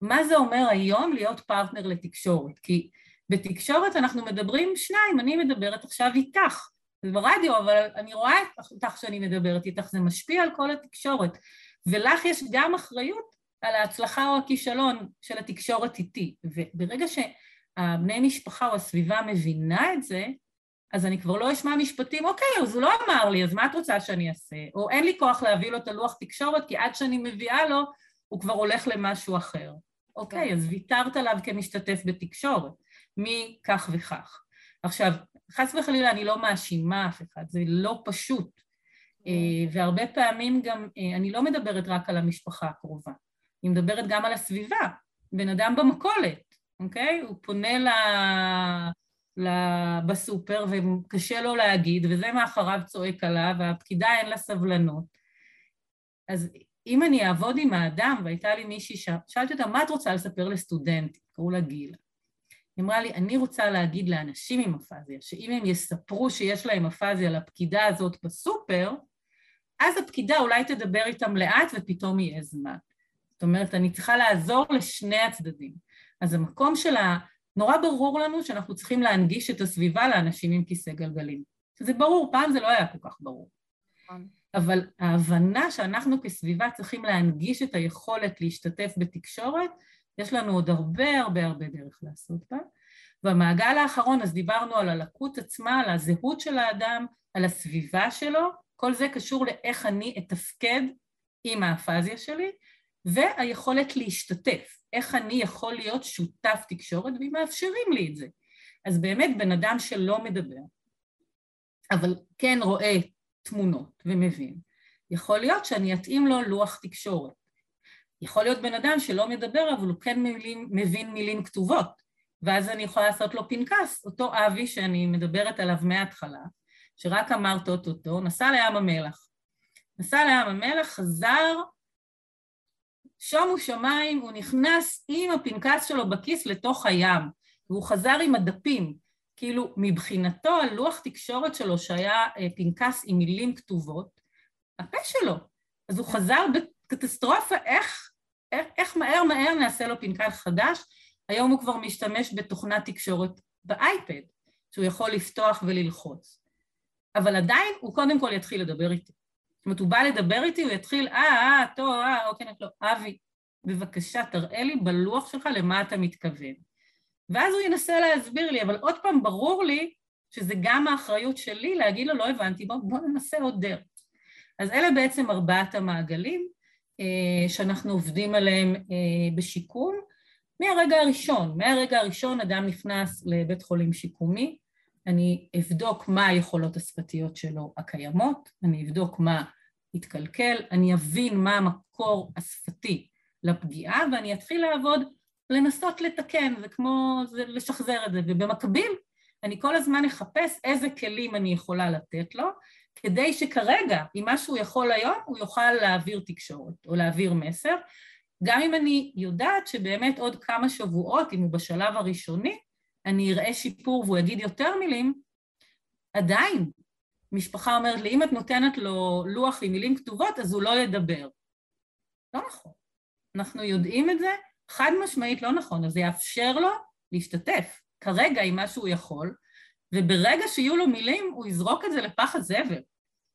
מה זה אומר היום להיות פרטנר לתקשורת? כי בתקשורת אנחנו מדברים שניים, אני מדברת עכשיו איתך, זה ברדיו, אבל אני רואה אותך שאני מדברת איתך, זה משפיע על כל התקשורת. ולך יש גם אחריות על ההצלחה או הכישלון של התקשורת איתי. וברגע שהבני משפחה או הסביבה מבינה את זה, אז אני כבר לא אשמע משפטים, אוקיי, אז הוא לא אמר לי, אז מה את רוצה שאני אעשה? או אין לי כוח להביא לו את הלוח תקשורת, כי עד שאני מביאה לו, הוא כבר הולך למשהו אחר. אוקיי, כן. אז ויתרת עליו כמשתתף בתקשורת, מכך וכך. עכשיו, חס וחלילה אני לא מאשימה אף אחד, זה לא פשוט. אה, והרבה פעמים גם, אה, אני לא מדברת רק על המשפחה הקרובה, אני מדברת גם על הסביבה, בן אדם במכולת, אוקיי? הוא פונה ל... ל... בסופר וקשה לו להגיד, וזה מאחריו צועק עליו, והפקידה אין לה סבלנות. אז אם אני אעבוד עם האדם, והייתה לי מישהי, ש... שאלתי אותה, מה את רוצה לספר לסטודנט? קראו לה גילה. היא אמרה לי, אני רוצה להגיד לאנשים עם אפזיה, שאם הם יספרו שיש להם אפזיה לפקידה הזאת בסופר, אז הפקידה אולי תדבר איתם לאט ופתאום יהיה זמן. זאת אומרת, אני צריכה לעזור לשני הצדדים. אז המקום של ה... נורא ברור לנו שאנחנו צריכים להנגיש את הסביבה לאנשים עם כיסא גלגלים. שזה ברור, פעם זה לא היה כל כך ברור. נכון. אבל ההבנה שאנחנו כסביבה צריכים להנגיש את היכולת להשתתף בתקשורת, יש לנו עוד הרבה הרבה הרבה דרך לעשות בה. במעגל האחרון אז דיברנו על הלקות עצמה, על הזהות של האדם, על הסביבה שלו, כל זה קשור לאיך אני אתפקד עם האפזיה שלי, והיכולת להשתתף, איך אני יכול להיות שותף תקשורת, ואם מאפשרים לי את זה. אז באמת בן אדם שלא מדבר, אבל כן רואה תמונות ומבין, יכול להיות שאני אתאים לו לוח תקשורת. יכול להיות בן אדם שלא מדבר, אבל הוא כן מילים, מבין מילים כתובות, ואז אני יכולה לעשות לו פנקס, אותו אבי שאני מדברת עליו מההתחלה, שרק אמרת אותו, נסע לים המלח. נסע לים המלח, חזר, שומו שמיים, הוא נכנס עם הפנקס שלו בכיס לתוך הים, והוא חזר עם הדפים. כאילו, מבחינתו, הלוח תקשורת שלו, שהיה אה, פנקס עם מילים כתובות, הפה שלו. אז הוא חזר בקטסטרופה, איך, איך, מהר מהר נעשה לו פנקס חדש? היום הוא כבר משתמש בתוכנת תקשורת באייפד, שהוא יכול לפתוח וללחוץ. אבל עדיין הוא קודם כל יתחיל לדבר איתי. זאת אומרת, הוא בא לדבר איתי, הוא יתחיל, אה, אה, טוב, אה, אוקיי, לא, אבי, בבקשה, תראה לי בלוח שלך למה אתה מתכוון. ואז הוא ינסה להסביר לי, אבל עוד פעם, ברור לי שזה גם האחריות שלי להגיד לו, לא הבנתי, בוא, בוא ננסה עוד דרך. אז אלה בעצם ארבעת המעגלים שאנחנו עובדים עליהם אה, בשיקום. מהרגע הראשון, מהרגע הראשון אדם נכנס לבית חולים שיקומי, אני אבדוק מה היכולות השפתיות שלו הקיימות, אני אבדוק מה התקלקל, אני אבין מה המקור השפתי לפגיעה ואני אתחיל לעבוד, לנסות לתקן, זה כמו לשחזר את זה, ובמקביל אני כל הזמן אחפש איזה כלים אני יכולה לתת לו, כדי שכרגע, עם מה שהוא יכול היום, הוא יוכל להעביר תקשורת או להעביר מסר, גם אם אני יודעת שבאמת עוד כמה שבועות, אם הוא בשלב הראשוני, אני אראה שיפור והוא יגיד יותר מילים, עדיין משפחה אומרת לי, אם את נותנת לו לוח עם מילים כתובות, אז הוא לא ידבר. לא נכון. אנחנו יודעים את זה, חד משמעית לא נכון, אז זה יאפשר לו להשתתף כרגע עם מה שהוא יכול, וברגע שיהיו לו מילים, הוא יזרוק את זה לפח הזבל.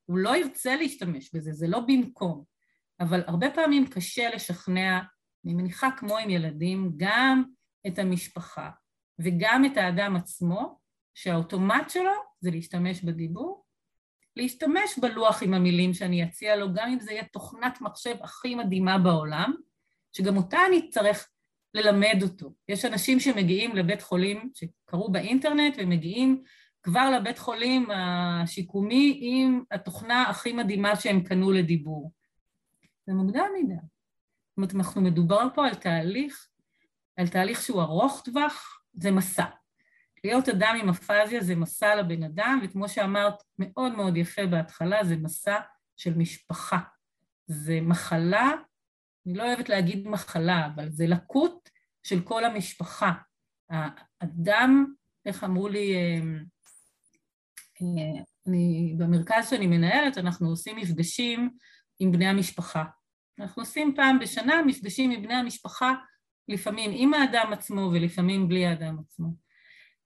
הוא לא ירצה להשתמש בזה, זה לא במקום. אבל הרבה פעמים קשה לשכנע, אני מניחה כמו עם ילדים, גם את המשפחה וגם את האדם עצמו, שהאוטומט שלו זה להשתמש בדיבור, להשתמש בלוח עם המילים שאני אציע לו, גם אם זה יהיה תוכנת מחשב הכי מדהימה בעולם, שגם אותה אני אצטרך ללמד אותו. יש אנשים שמגיעים לבית חולים, שקראו באינטרנט, ומגיעים כבר לבית חולים השיקומי עם התוכנה הכי מדהימה שהם קנו לדיבור. זה מוקדם מדי. זאת אומרת, אנחנו מדובר פה על תהליך, על תהליך שהוא ארוך טווח, זה מסע. להיות אדם עם אפזיה זה מסע לבן אדם, וכמו שאמרת מאוד מאוד יפה בהתחלה, זה מסע של משפחה. זה מחלה, אני לא אוהבת להגיד מחלה, אבל זה לקות של כל המשפחה. האדם, איך אמרו לי, אה, אה, אני, במרכז שאני מנהלת אנחנו עושים מפגשים עם בני המשפחה. אנחנו עושים פעם בשנה מפגשים עם בני המשפחה, לפעמים עם האדם עצמו ולפעמים בלי האדם עצמו.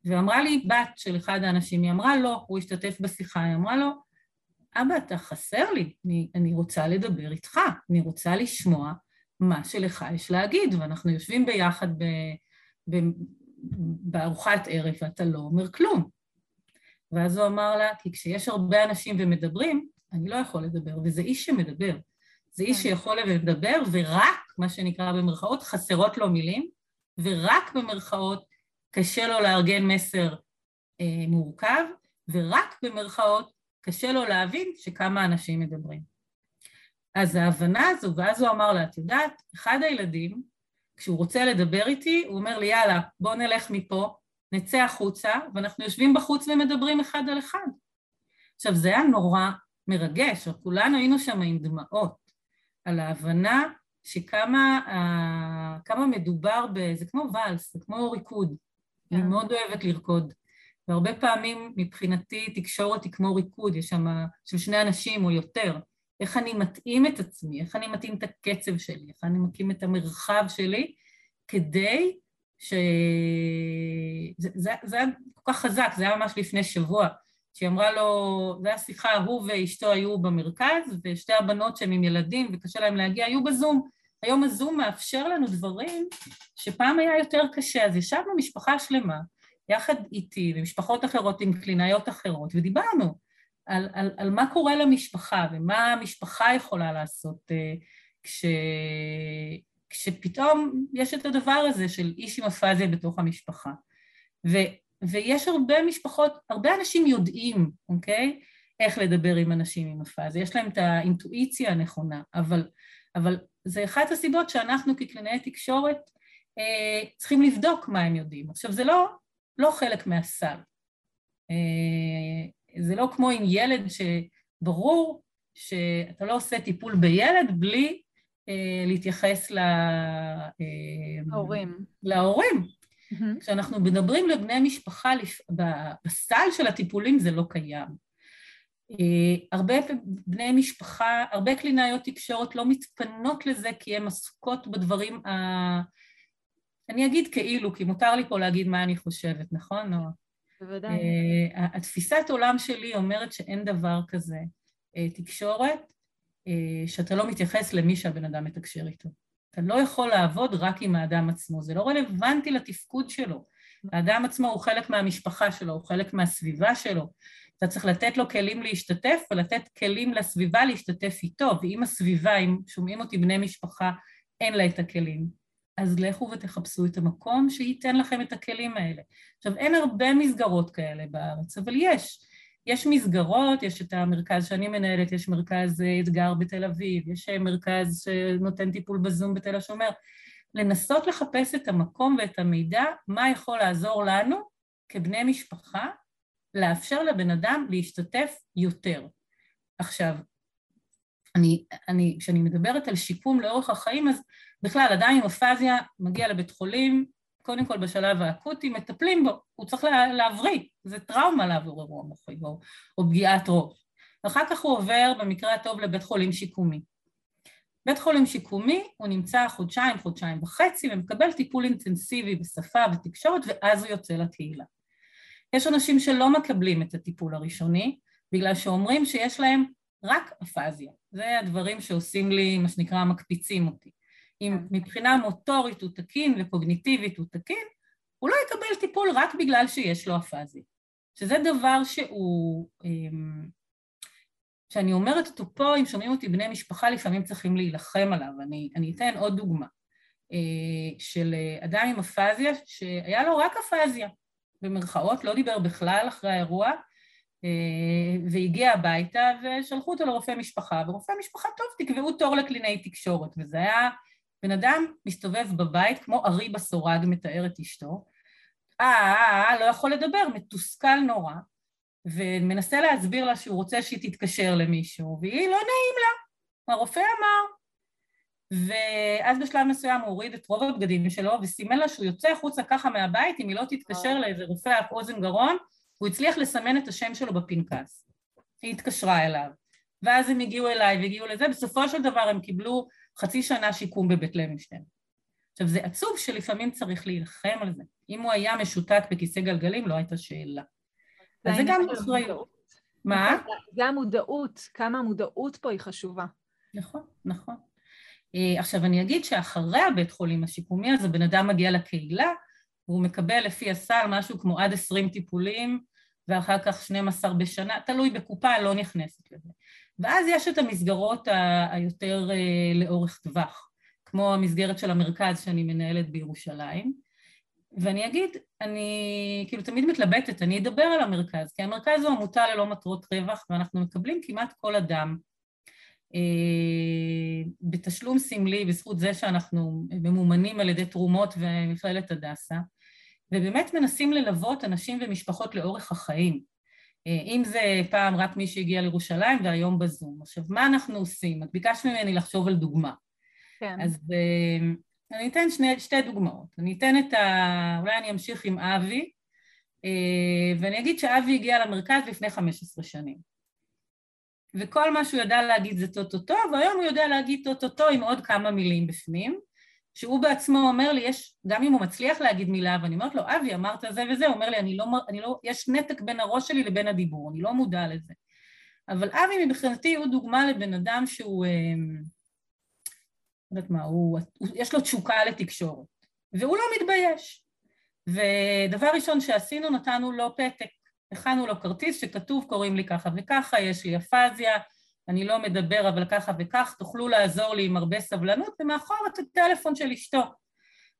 ואמרה לי בת של אחד האנשים, היא אמרה לו, הוא השתתף בשיחה, היא אמרה לו, אבא, אתה חסר לי, אני, אני רוצה לדבר איתך, אני רוצה לשמוע מה שלך יש להגיד, ואנחנו יושבים ביחד ב, ב, בארוחת ערב ואתה לא אומר כלום. ואז הוא אמר לה, כי כשיש הרבה אנשים ומדברים, אני לא יכול לדבר, וזה איש שמדבר. זה איש כן. שיכול לדבר, ורק, מה שנקרא במרכאות, חסרות לו מילים, ורק במרכאות קשה לו לארגן מסר אה, מורכב, ורק במרכאות קשה לו להבין שכמה אנשים מדברים. אז ההבנה הזו, ואז הוא אמר לה, את יודעת, אחד הילדים, כשהוא רוצה לדבר איתי, הוא אומר לי, יאללה, בוא נלך מפה, נצא החוצה, ואנחנו יושבים בחוץ ומדברים אחד על אחד. עכשיו, זה היה נורא מרגש, כולנו היינו שם עם דמעות, על ההבנה שכמה uh, כמה מדובר ב... זה כמו ואלס, זה כמו ריקוד. Yeah. אני כן. מאוד אוהבת לרקוד. והרבה פעמים מבחינתי תקשורת היא כמו ריקוד, יש שם של שני אנשים או יותר. איך אני מתאים את עצמי, איך אני מתאים את הקצב שלי, איך אני מתאים את המרחב שלי, כדי ש... זה, זה, זה היה כל כך חזק, זה היה ממש לפני שבוע, שהיא אמרה לו, זו הייתה שיחה, הוא ואשתו היו במרכז, ושתי הבנות שהן עם ילדים וקשה להם להגיע, היו בזום. היום הזום מאפשר לנו דברים שפעם היה יותר קשה, אז ישבנו משפחה שלמה, יחד איתי ומשפחות אחרות עם קלינאיות אחרות, ודיברנו על, על, על מה קורה למשפחה ומה המשפחה יכולה לעשות uh, כש, כשפתאום יש את הדבר הזה של איש עם אפזיה בתוך המשפחה. ו, ויש הרבה משפחות, הרבה אנשים יודעים, אוקיי? איך לדבר עם אנשים עם אפזיה, יש להם את האינטואיציה הנכונה, אבל, אבל זה אחת הסיבות שאנחנו כקלינאי תקשורת אה, צריכים לבדוק מה הם יודעים. עכשיו, זה לא, לא חלק מהסל. אה, זה לא כמו עם ילד שברור שאתה לא עושה טיפול בילד בלי אה, להתייחס ל... להורים. להורים. Mm-hmm. כשאנחנו מדברים לבני משפחה, בסל של הטיפולים זה לא קיים. אה, הרבה בני משפחה, הרבה קלינאיות תקשורת לא מתפנות לזה כי הן עסוקות בדברים ה... אני אגיד כאילו, כי מותר לי פה להגיד מה אני חושבת, נכון, נועה? בוודאי. Uh, התפיסת עולם שלי אומרת שאין דבר כזה uh, תקשורת uh, שאתה לא מתייחס למי שהבן אדם מתקשר איתו. אתה לא יכול לעבוד רק עם האדם עצמו, זה לא רלוונטי לתפקוד שלו. האדם עצמו הוא חלק מהמשפחה שלו, הוא חלק מהסביבה שלו. אתה צריך לתת לו כלים להשתתף ולתת כלים לסביבה להשתתף איתו, ואם הסביבה, אם שומעים אותי בני משפחה, אין לה את הכלים, אז לכו ותחפשו את המקום שייתן לכם את הכלים האלה. עכשיו, אין הרבה מסגרות כאלה בארץ, אבל יש. יש מסגרות, יש את המרכז שאני מנהלת, יש מרכז אה, אתגר בתל אביב, יש אה, מרכז שנותן טיפול בזום בתל השומר. לנסות לחפש את המקום ואת המידע, מה יכול לעזור לנו כבני משפחה, לאפשר לבן אדם להשתתף יותר. עכשיו, אני, אני, כשאני מדברת על שיקום לאורך החיים, אז בכלל, אדם עם אפזיה מגיע לבית חולים, קודם כל בשלב האקוטי, מטפלים בו, הוא צריך להבריא, זה טראומה לעבור אירוע מוחי או, או פגיעת ראש. ואחר כך הוא עובר במקרה הטוב לבית חולים שיקומי. בית חולים שיקומי, הוא נמצא חודשיים, חודשיים וחצי, ומקבל טיפול אינטנסיבי בשפה ותקשורת, ואז הוא יוצא לקהילה. יש אנשים שלא מקבלים את הטיפול הראשוני, בגלל שאומרים שיש להם רק אפזיה. זה הדברים שעושים לי, מה שנקרא, מקפיצים אותי. אם. מבחינה מוטורית הוא תקין וקוגניטיבית הוא תקין, הוא לא יקבל טיפול רק בגלל שיש לו אפזיה. שזה דבר שהוא, אמ, שאני אומרת אותו פה, אם שומעים אותי בני משפחה, לפעמים צריכים להילחם עליו. אני, אני אתן עוד דוגמה אה, של אדם עם אפזיה, שהיה לו רק אפזיה, במרכאות, לא דיבר בכלל אחרי האירוע, אה, והגיע הביתה ושלחו אותו לרופא משפחה, ורופא משפחה, טוב, תקבעו תור לקלינאי תקשורת, וזה היה בן אדם מסתובב בבית כמו ארי בסורג, מתאר את אשתו, אה, אה, אה, לא יכול לדבר, מתוסכל נורא, ומנסה להסביר לה שהוא רוצה שהיא תתקשר למישהו, והיא לא נעים לה, הרופא אמר. ואז בשלב מסוים הוא הוריד את רוב הבגדים שלו וסימן לה שהוא יוצא החוצה ככה מהבית אם היא לא תתקשר לאיזה רופא אוזן גרון, הוא הצליח לסמן את השם שלו בפנקס. היא התקשרה אליו, ואז הם הגיעו אליי והגיעו לזה, בסופו של דבר הם קיבלו חצי שנה שיקום בבית לוינשטיין. עכשיו זה עצוב שלפעמים צריך להילחם על זה. אם הוא היה משותק בכיסא גלגלים לא הייתה שאלה. אז זה גם אחריות. מה? זה המודעות, כמה המודעות פה היא חשובה. נכון, נכון. אה, עכשיו אני אגיד שאחרי הבית חולים השיקומי הזה בן אדם מגיע לקהילה והוא מקבל לפי הסל משהו כמו עד עשרים טיפולים ואחר כך 12 בשנה, תלוי בקופה, לא נכנסת לזה. ואז יש את המסגרות היותר אה, לאורך טווח, כמו המסגרת של המרכז שאני מנהלת בירושלים. ואני אגיד, אני כאילו תמיד מתלבטת, אני אדבר על המרכז, כי המרכז הוא עמותה ללא מטרות רווח ואנחנו מקבלים כמעט כל אדם אה, בתשלום סמלי בזכות זה שאנחנו ממומנים על ידי תרומות ומכללת הדסה, ובאמת מנסים ללוות אנשים ומשפחות לאורך החיים. אה, אם זה פעם רק מי שהגיע לירושלים והיום בזום. עכשיו, מה אנחנו עושים? את ביקשת ממני לחשוב על דוגמה. כן. אז אה, אני אתן שני, שתי דוגמאות. אני אתן את ה... אולי אני אמשיך עם אבי, ואני אגיד שאבי הגיע למרכז לפני 15 שנים. וכל מה שהוא ידע להגיד זה טו-טו-טו, והיום הוא יודע להגיד טו-טו-טו עם עוד כמה מילים בפנים, שהוא בעצמו אומר לי, יש, גם אם הוא מצליח להגיד מילה, ואני אומרת לו, אבי, אמרת זה וזה, הוא אומר לי, אני לא, אני לא, יש נתק בין הראש שלי לבין הדיבור, אני לא מודע לזה. אבל אבי מבחינתי הוא דוגמה לבן אדם שהוא, אה, לא יודעת מה, הוא, הוא, יש לו תשוקה לתקשורת, והוא לא מתבייש. ודבר ראשון שעשינו, נתנו לו פתק. הכנו לו כרטיס שכתוב קוראים לי ככה וככה, יש לי אפזיה, אני לא מדבר אבל ככה וכך, תוכלו לעזור לי עם הרבה סבלנות, ומאחור את הטלפון של אשתו.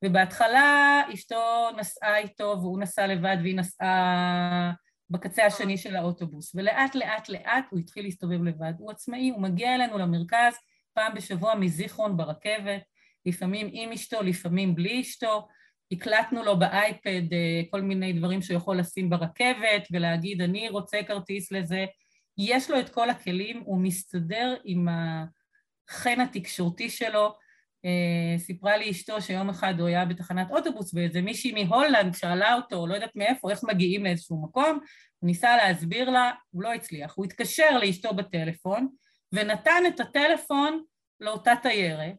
ובהתחלה אשתו נסעה איתו והוא נסע לבד והיא נסעה בקצה השני של האוטובוס, ולאט לאט לאט הוא התחיל להסתובב לבד. הוא עצמאי, הוא מגיע אלינו למרכז פעם בשבוע מזיכרון ברכבת, לפעמים עם אשתו, לפעמים בלי אשתו, הקלטנו לו באייפד אה, כל מיני דברים שהוא יכול לשים ברכבת ולהגיד אני רוצה כרטיס לזה, יש לו את כל הכלים, הוא מסתדר עם החן התקשורתי שלו. אה, סיפרה לי אשתו שיום אחד הוא היה בתחנת אוטובוס ואיזה מישהי מהולנד שאלה אותו, לא יודעת מאיפה, איך מגיעים לאיזשהו מקום, הוא ניסה להסביר לה, הוא לא הצליח, הוא התקשר לאשתו בטלפון ונתן את הטלפון לאותה תיירת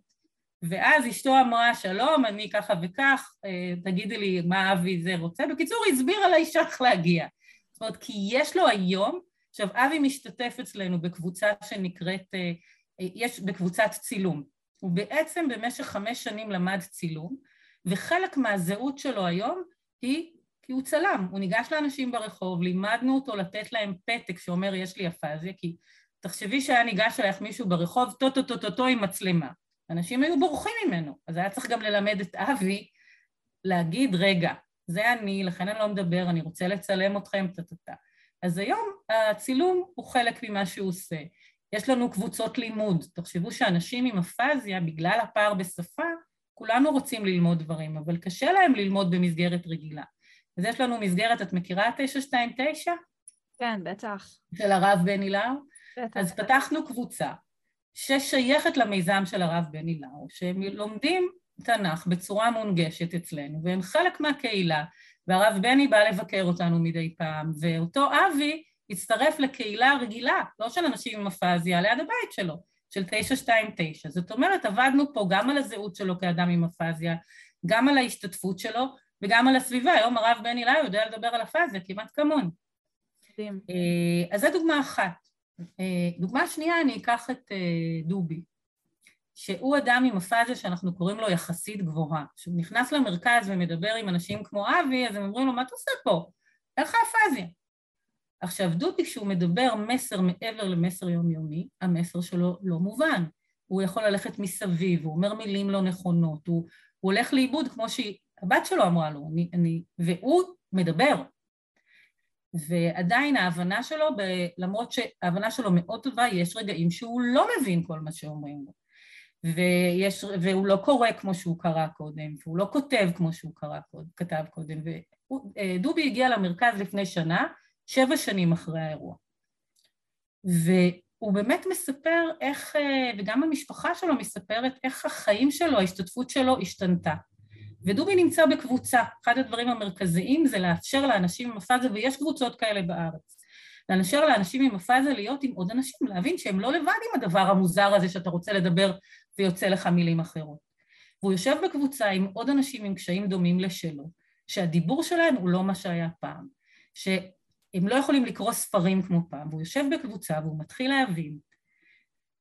ואז אשתו אמרה, שלום, אני ככה וכך, אה, תגידי לי מה אבי זה רוצה. בקיצור, הסבירה לאישה איך להגיע. זאת אומרת, כי יש לו היום, עכשיו, אבי משתתף אצלנו בקבוצה שנקראת, אה, אה, יש בקבוצת צילום. הוא בעצם במשך חמש שנים למד צילום, וחלק מהזהות שלו היום היא כי הוא צלם. הוא ניגש לאנשים ברחוב, לימדנו אותו לתת להם פתק שאומר יש לי אפזיה, כי תחשבי שהיה ניגש אלייך מישהו ברחוב, טו-טו-טו-טו עם מצלמה. אנשים היו בורחים ממנו, אז היה צריך גם ללמד את אבי להגיד, רגע, זה אני, לכן אני לא מדבר, אני רוצה לצלם אתכם, טה-טה-טה. אז היום הצילום הוא חלק ממה שהוא עושה. יש לנו קבוצות לימוד. תחשבו שאנשים עם אפזיה, בגלל הפער בשפה, כולנו רוצים ללמוד דברים, אבל קשה להם ללמוד במסגרת רגילה. אז יש לנו מסגרת, את מכירה 929? כן, בטח. של הרב בני לאו? בטח. אז פתחנו קבוצה. ששייכת למיזם של הרב בני לאו, שהם לומדים תנ"ך בצורה מונגשת אצלנו, והם חלק מהקהילה, והרב בני בא לבקר אותנו מדי פעם, ואותו אבי הצטרף לקהילה רגילה, לא של אנשים עם אפזיה, ליד הבית שלו, של 929. זאת אומרת, עבדנו פה גם על הזהות שלו כאדם עם אפזיה, גם על ההשתתפות שלו, וגם על הסביבה. היום הרב בני לאו יודע לדבר על אפזיה כמעט כמוני. אה, אז זו דוגמה אחת. אה, דוגמה שנייה, אני אקח את אה, דובי, שהוא אדם עם הפאזה שאנחנו קוראים לו יחסית גבוהה. כשהוא נכנס למרכז ומדבר עם אנשים כמו אבי, אז הם אומרים לו, מה אתה עושה פה? אין לך הפאזיה. עכשיו, דובי, כשהוא מדבר מסר מעבר למסר יומיומי, המסר שלו לא מובן. הוא יכול ללכת מסביב, הוא אומר מילים לא נכונות, הוא, הוא הולך לאיבוד כמו שהבת שלו אמרה לו, אני, אני, והוא מדבר, ועדיין ההבנה שלו, ב, למרות שההבנה שלו מאוד טובה, יש רגעים שהוא לא מבין כל מה שאומרים לו. ויש, והוא לא קורא כמו שהוא קרא קודם, והוא לא כותב כמו שהוא קרא, כתב קודם. ודובי הגיע למרכז לפני שנה, שבע שנים אחרי האירוע. והוא באמת מספר איך, וגם המשפחה שלו מספרת איך החיים שלו, ההשתתפות שלו השתנתה. ודובי נמצא בקבוצה, אחד הדברים המרכזיים זה לאפשר לאנשים עם אפאזה, ויש קבוצות כאלה בארץ, לאשר לאנשים עם הפאזה להיות עם עוד אנשים, להבין שהם לא לבד עם הדבר המוזר הזה שאתה רוצה לדבר ויוצא לך מילים אחרות. והוא יושב בקבוצה עם עוד אנשים עם קשיים דומים לשלו, שהדיבור שלהם הוא לא מה שהיה פעם, שהם לא יכולים לקרוא ספרים כמו פעם, והוא יושב בקבוצה והוא מתחיל להבין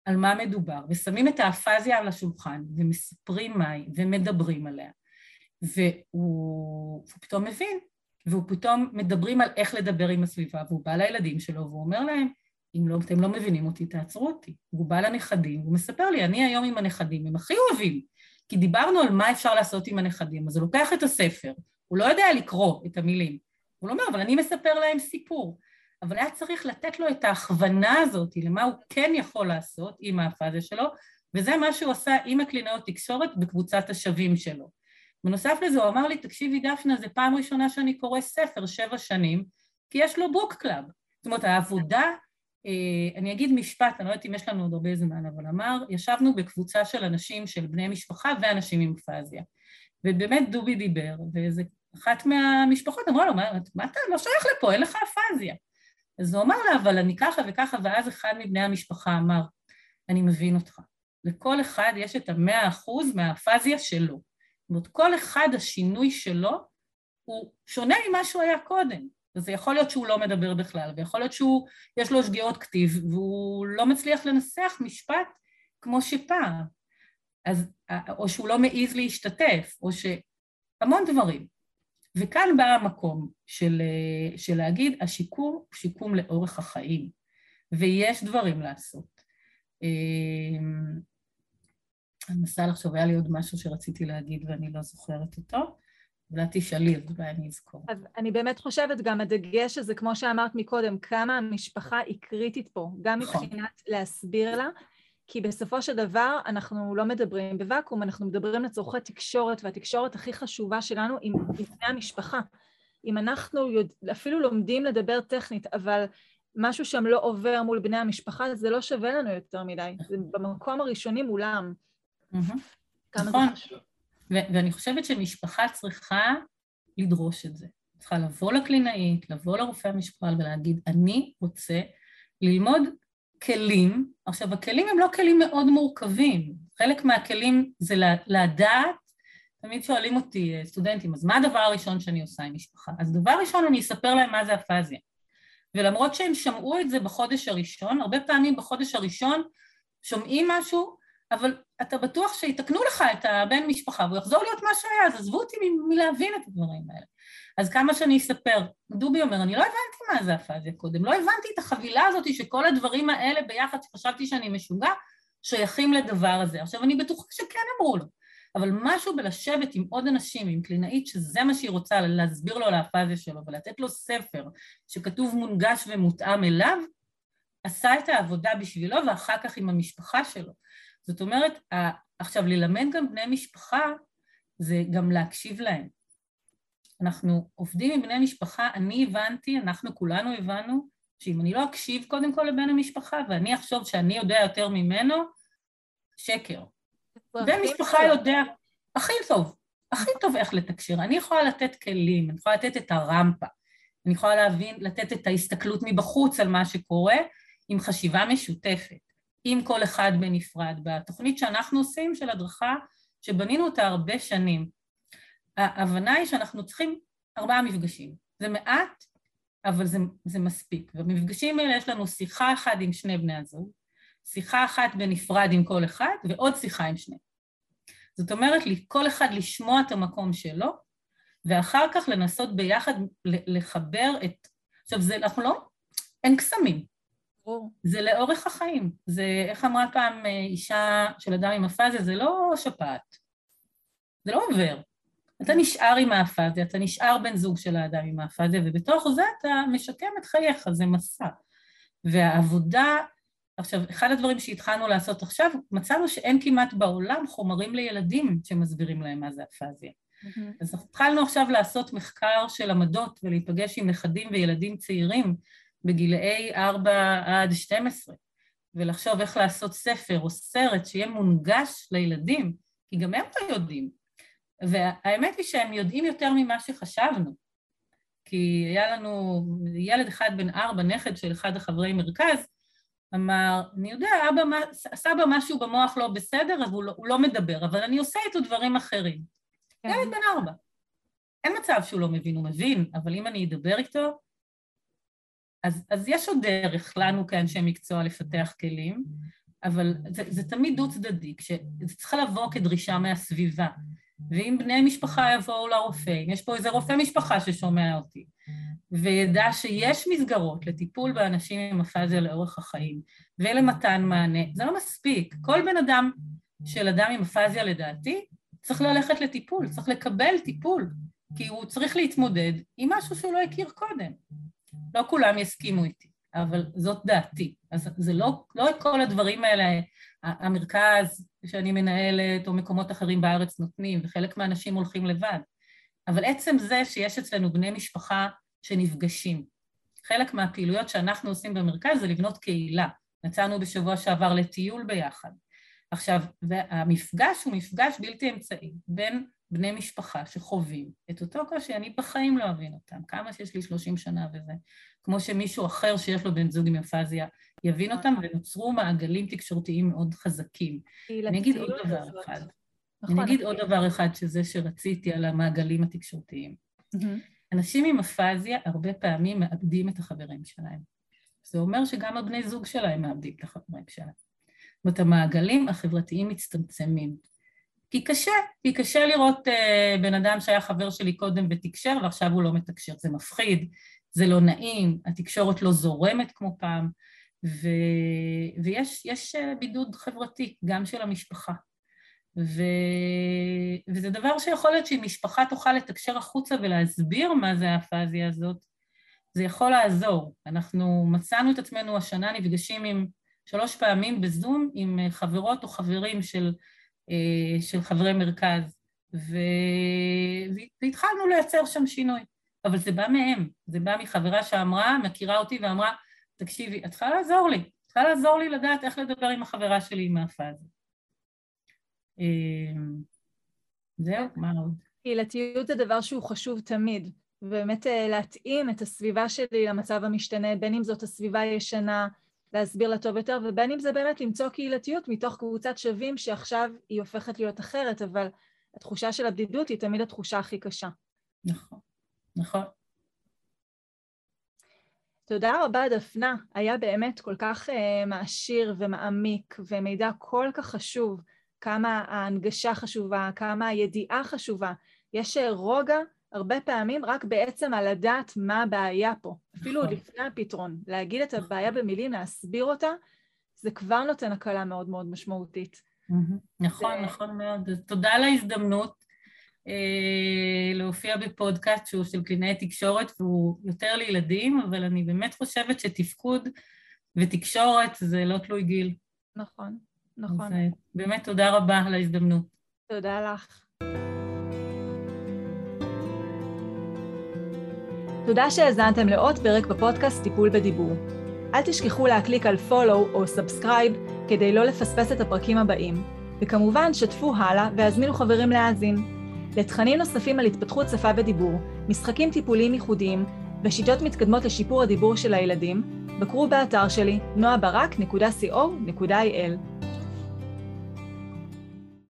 על מה מדובר, ושמים את האפזיה על השולחן, ומספרים מה היא, ומדברים עליה, והוא פתאום מבין, והוא פתאום מדברים על איך לדבר עם הסביבה, והוא בא לילדים שלו והוא אומר להם, אם לא, אתם לא מבינים אותי, תעצרו אותי. והוא בא לנכדים, הוא מספר לי, אני היום עם הנכדים, הם הכי אוהבים, כי דיברנו על מה אפשר לעשות עם הנכדים, אז הוא לוקח את הספר, הוא לא יודע לקרוא את המילים, הוא לא אומר, אבל אני מספר להם סיפור. אבל היה צריך לתת לו את ההכוונה הזאת למה הוא כן יכול לעשות עם האפזיה שלו, וזה מה שהוא עשה עם הקלינאות תקשורת בקבוצת השווים שלו. בנוסף לזה הוא אמר לי, תקשיבי דפנה, זו פעם ראשונה שאני קורא ספר שבע שנים, כי יש לו book club. זאת אומרת, העבודה, אני אגיד משפט, אני לא יודעת אם יש לנו עוד הרבה זמן, אבל אמר, ישבנו בקבוצה של אנשים, של בני משפחה ואנשים עם אפזיה. ובאמת דובי דיבר, ואיזה אחת מהמשפחות אמרה לו, מה, מה אתה לא שייך לפה, אין לך אפזיה. אז הוא אמר לה, אבל אני ככה וככה, ואז אחד מבני המשפחה אמר, אני מבין אותך. לכל אחד יש את המאה אחוז מהאפזיה שלו. זאת אומרת, כל אחד, השינוי שלו הוא שונה ממה שהוא היה קודם. וזה יכול להיות שהוא לא מדבר בכלל, ויכול להיות שהוא, יש לו שגיאות כתיב, והוא לא מצליח לנסח משפט כמו שפעם. אז, או שהוא לא מעז להשתתף, או ש... המון דברים. וכאן בא המקום של, של להגיד, השיקום הוא שיקום לאורך החיים, ויש דברים לעשות. אמ, אני מנסה לחשוב, היה לי עוד משהו שרציתי להגיד ואני לא זוכרת אותו. אולי תשאלי, אז אולי אני אזכור. אז אני באמת חושבת גם הדגש הזה, כמו שאמרת מקודם, כמה המשפחה היא קריטית פה, גם נכון. מבחינת להסביר לה, כי בסופו של דבר אנחנו לא מדברים בוואקום, אנחנו מדברים לצורכי תקשורת, והתקשורת הכי חשובה שלנו היא בני המשפחה. אם אנחנו יודע, אפילו לומדים לדבר טכנית, אבל משהו שם לא עובר מול בני המשפחה, זה לא שווה לנו יותר מדי. זה במקום הראשוני מולם. נכון. ואני חושבת שמשפחה צריכה לדרוש את זה. צריכה לבוא לקלינאית, לבוא לרופא המשפחה ולהגיד, אני רוצה ללמוד כלים, עכשיו הכלים הם לא כלים מאוד מורכבים, חלק מהכלים זה לדעת, תמיד שואלים אותי אה, סטודנטים, אז מה הדבר הראשון שאני עושה עם משפחה? אז דבר ראשון אני אספר להם מה זה אפזיה. ולמרות שהם שמעו את זה בחודש הראשון, הרבה פעמים בחודש הראשון שומעים משהו, אבל אתה בטוח שיתקנו לך את הבן משפחה והוא יחזור להיות מה שהיה, אז עזבו אותי מלהבין את הדברים האלה. אז כמה שאני אספר, דובי אומר, אני לא הבנתי מה זה אפזיה קודם, לא הבנתי את החבילה הזאת שכל הדברים האלה ביחד שחשבתי שאני משוגע, שייכים לדבר הזה. עכשיו אני בטוחה שכן אמרו לו, אבל משהו בלשבת עם עוד אנשים, עם קלינאית, שזה מה שהיא רוצה, להסביר לו על האפזיה שלו ולתת לו ספר שכתוב מונגש ומותאם אליו, עשה את העבודה בשבילו ואחר כך עם המשפחה שלו. זאת אומרת, עכשיו ללמד גם בני משפחה זה גם להקשיב להם. אנחנו עובדים עם בני משפחה, אני הבנתי, אנחנו כולנו הבנו, שאם אני לא אקשיב קודם כל לבן המשפחה ואני אחשוב שאני יודע יותר ממנו, שקר. בן משפחה יודע הכי טוב, הכי טוב איך לתקשר. אני יכולה לתת כלים, אני יכולה לתת את הרמפה, אני יכולה להבין, לתת את ההסתכלות מבחוץ על מה שקורה עם חשיבה משותפת, עם כל אחד בנפרד. בתוכנית שאנחנו עושים של הדרכה, שבנינו אותה הרבה שנים, ההבנה היא שאנחנו צריכים ארבעה מפגשים. זה מעט, אבל זה, זה מספיק. ובמפגשים האלה יש לנו שיחה אחת עם שני בני הזוג, שיחה אחת בנפרד עם כל אחד, ועוד שיחה עם שני. זאת אומרת, כל אחד לשמוע את המקום שלו, ואחר כך לנסות ביחד לחבר את... עכשיו, זה, אנחנו לא... אין קסמים. זה לאורך החיים. זה, איך אמרה פעם אה, אישה של אדם עם הפאזה, זה לא שפעת. זה לא עובר. אתה נשאר עם האפזיה, אתה נשאר בן זוג של האדם עם האפזיה, ובתוך זה אתה משקם את חייך, זה מסע. והעבודה, עכשיו, אחד הדברים שהתחלנו לעשות עכשיו, מצאנו שאין כמעט בעולם חומרים לילדים שמסבירים להם מה זה אפזיה. Mm-hmm. אז התחלנו עכשיו לעשות מחקר של עמדות ולהיפגש עם נכדים וילדים צעירים בגילאי 4 עד 12, ולחשוב איך לעשות ספר או סרט שיהיה מונגש לילדים, כי גם הם לא יודעים. והאמת היא שהם יודעים יותר ממה שחשבנו. כי היה לנו ילד אחד בן ארבע, נכד של אחד החברי מרכז, אמר, אני יודע, אבא, סבא משהו במוח לא בסדר, אז הוא לא, הוא לא מדבר, אבל אני עושה איתו דברים אחרים. כן. ילד בן ארבע. אין מצב שהוא לא מבין, הוא מבין, אבל אם אני אדבר איתו, אז, אז יש עוד דרך לנו כאנשי מקצוע לפתח כלים, אבל זה, זה תמיד דו-צדדי, זה צריך לבוא כדרישה מהסביבה. ואם בני משפחה יבואו לרופא, אם יש פה איזה רופא משפחה ששומע אותי, וידע שיש מסגרות לטיפול באנשים עם אפזיה לאורך החיים, ולמתן מענה, זה לא מספיק. כל בן אדם של אדם עם אפזיה לדעתי, צריך ללכת לטיפול, צריך לקבל טיפול, כי הוא צריך להתמודד עם משהו שהוא לא הכיר קודם. לא כולם יסכימו איתי, אבל זאת דעתי. אז זה לא, לא את כל הדברים האלה המרכז שאני מנהלת או מקומות אחרים בארץ נותנים, וחלק מהאנשים הולכים לבד. אבל עצם זה שיש אצלנו בני משפחה שנפגשים. חלק מהפעילויות שאנחנו עושים במרכז זה לבנות קהילה. יצאנו בשבוע שעבר לטיול ביחד. עכשיו, והמפגש הוא מפגש בלתי אמצעי בין בני משפחה שחווים את אותו קושי, אני בחיים לא אבין אותם, כמה שיש לי 30 שנה וזה, כמו שמישהו אחר שיש לו בן זוג עם אפזיה יבין אותם, ונוצרו מעגלים תקשורתיים מאוד חזקים. אני אגיד עוד דבר אחד. נכון. אני אגיד עוד דבר אחד, שזה שרציתי על המעגלים התקשורתיים. אנשים עם אפזיה הרבה פעמים מאבדים את החברים שלהם. זה אומר שגם הבני זוג שלהם מאבדים את החברים שלהם. זאת אומרת, המעגלים החברתיים מצטמצמים. כי קשה, כי קשה לראות uh, בן אדם שהיה חבר שלי קודם ותקשר ועכשיו הוא לא מתקשר, זה מפחיד, זה לא נעים, התקשורת לא זורמת כמו פעם, ו... ויש יש, uh, בידוד חברתי, גם של המשפחה. ו... וזה דבר שיכול להיות שאם משפחה תוכל לתקשר החוצה ולהסביר מה זה האפזיה הזאת, זה יכול לעזור. אנחנו מצאנו את עצמנו השנה נפגשים עם שלוש פעמים בזום עם אה, חברות או חברים של אה, של חברי מרכז, ו... והתחלנו לייצר שם שינוי. אבל זה בא מהם, זה בא מחברה שאמרה, מכירה אותי ואמרה, תקשיבי, את צריכה לעזור לי, את צריכה לעזור לי לדעת איך לדבר עם החברה שלי עם האפה אה, זהו, מה עוד? קהילתיות זה דבר שהוא חשוב תמיד, ובאמת אה, להתאים את הסביבה שלי למצב המשתנה, בין אם זאת הסביבה הישנה, להסביר לה טוב יותר, ובין אם זה באמת למצוא קהילתיות מתוך קבוצת שווים שעכשיו היא הופכת להיות אחרת, אבל התחושה של הבדידות היא תמיד התחושה הכי קשה. נכון, נכון. תודה רבה, דפנה. היה באמת כל כך uh, מעשיר ומעמיק ומידע כל כך חשוב, כמה ההנגשה חשובה, כמה הידיעה חשובה. יש uh, רוגע הרבה פעמים רק בעצם על לדעת מה הבעיה פה, אפילו עוד נכון. לפני הפתרון. להגיד את הבעיה במילים, להסביר אותה, זה כבר נותן הקלה מאוד מאוד משמעותית. נכון, נכון מאוד. תודה על ההזדמנות אה, להופיע בפודקאסט שהוא של קלינאי תקשורת והוא יותר לילדים, אבל אני באמת חושבת שתפקוד ותקשורת זה לא תלוי גיל. נכון, נכון. אז באמת תודה רבה על ההזדמנות. תודה לך. תודה שהאזנתם לעוד פרק בפודקאסט טיפול בדיבור. אל תשכחו להקליק על follow או subscribe כדי לא לפספס את הפרקים הבאים, וכמובן שתפו הלאה והזמינו חברים להאזין. לתכנים נוספים על התפתחות שפה ודיבור, משחקים טיפוליים ייחודיים ושיטות מתקדמות לשיפור הדיבור של הילדים, בקרו באתר שלי noabarak.co.il.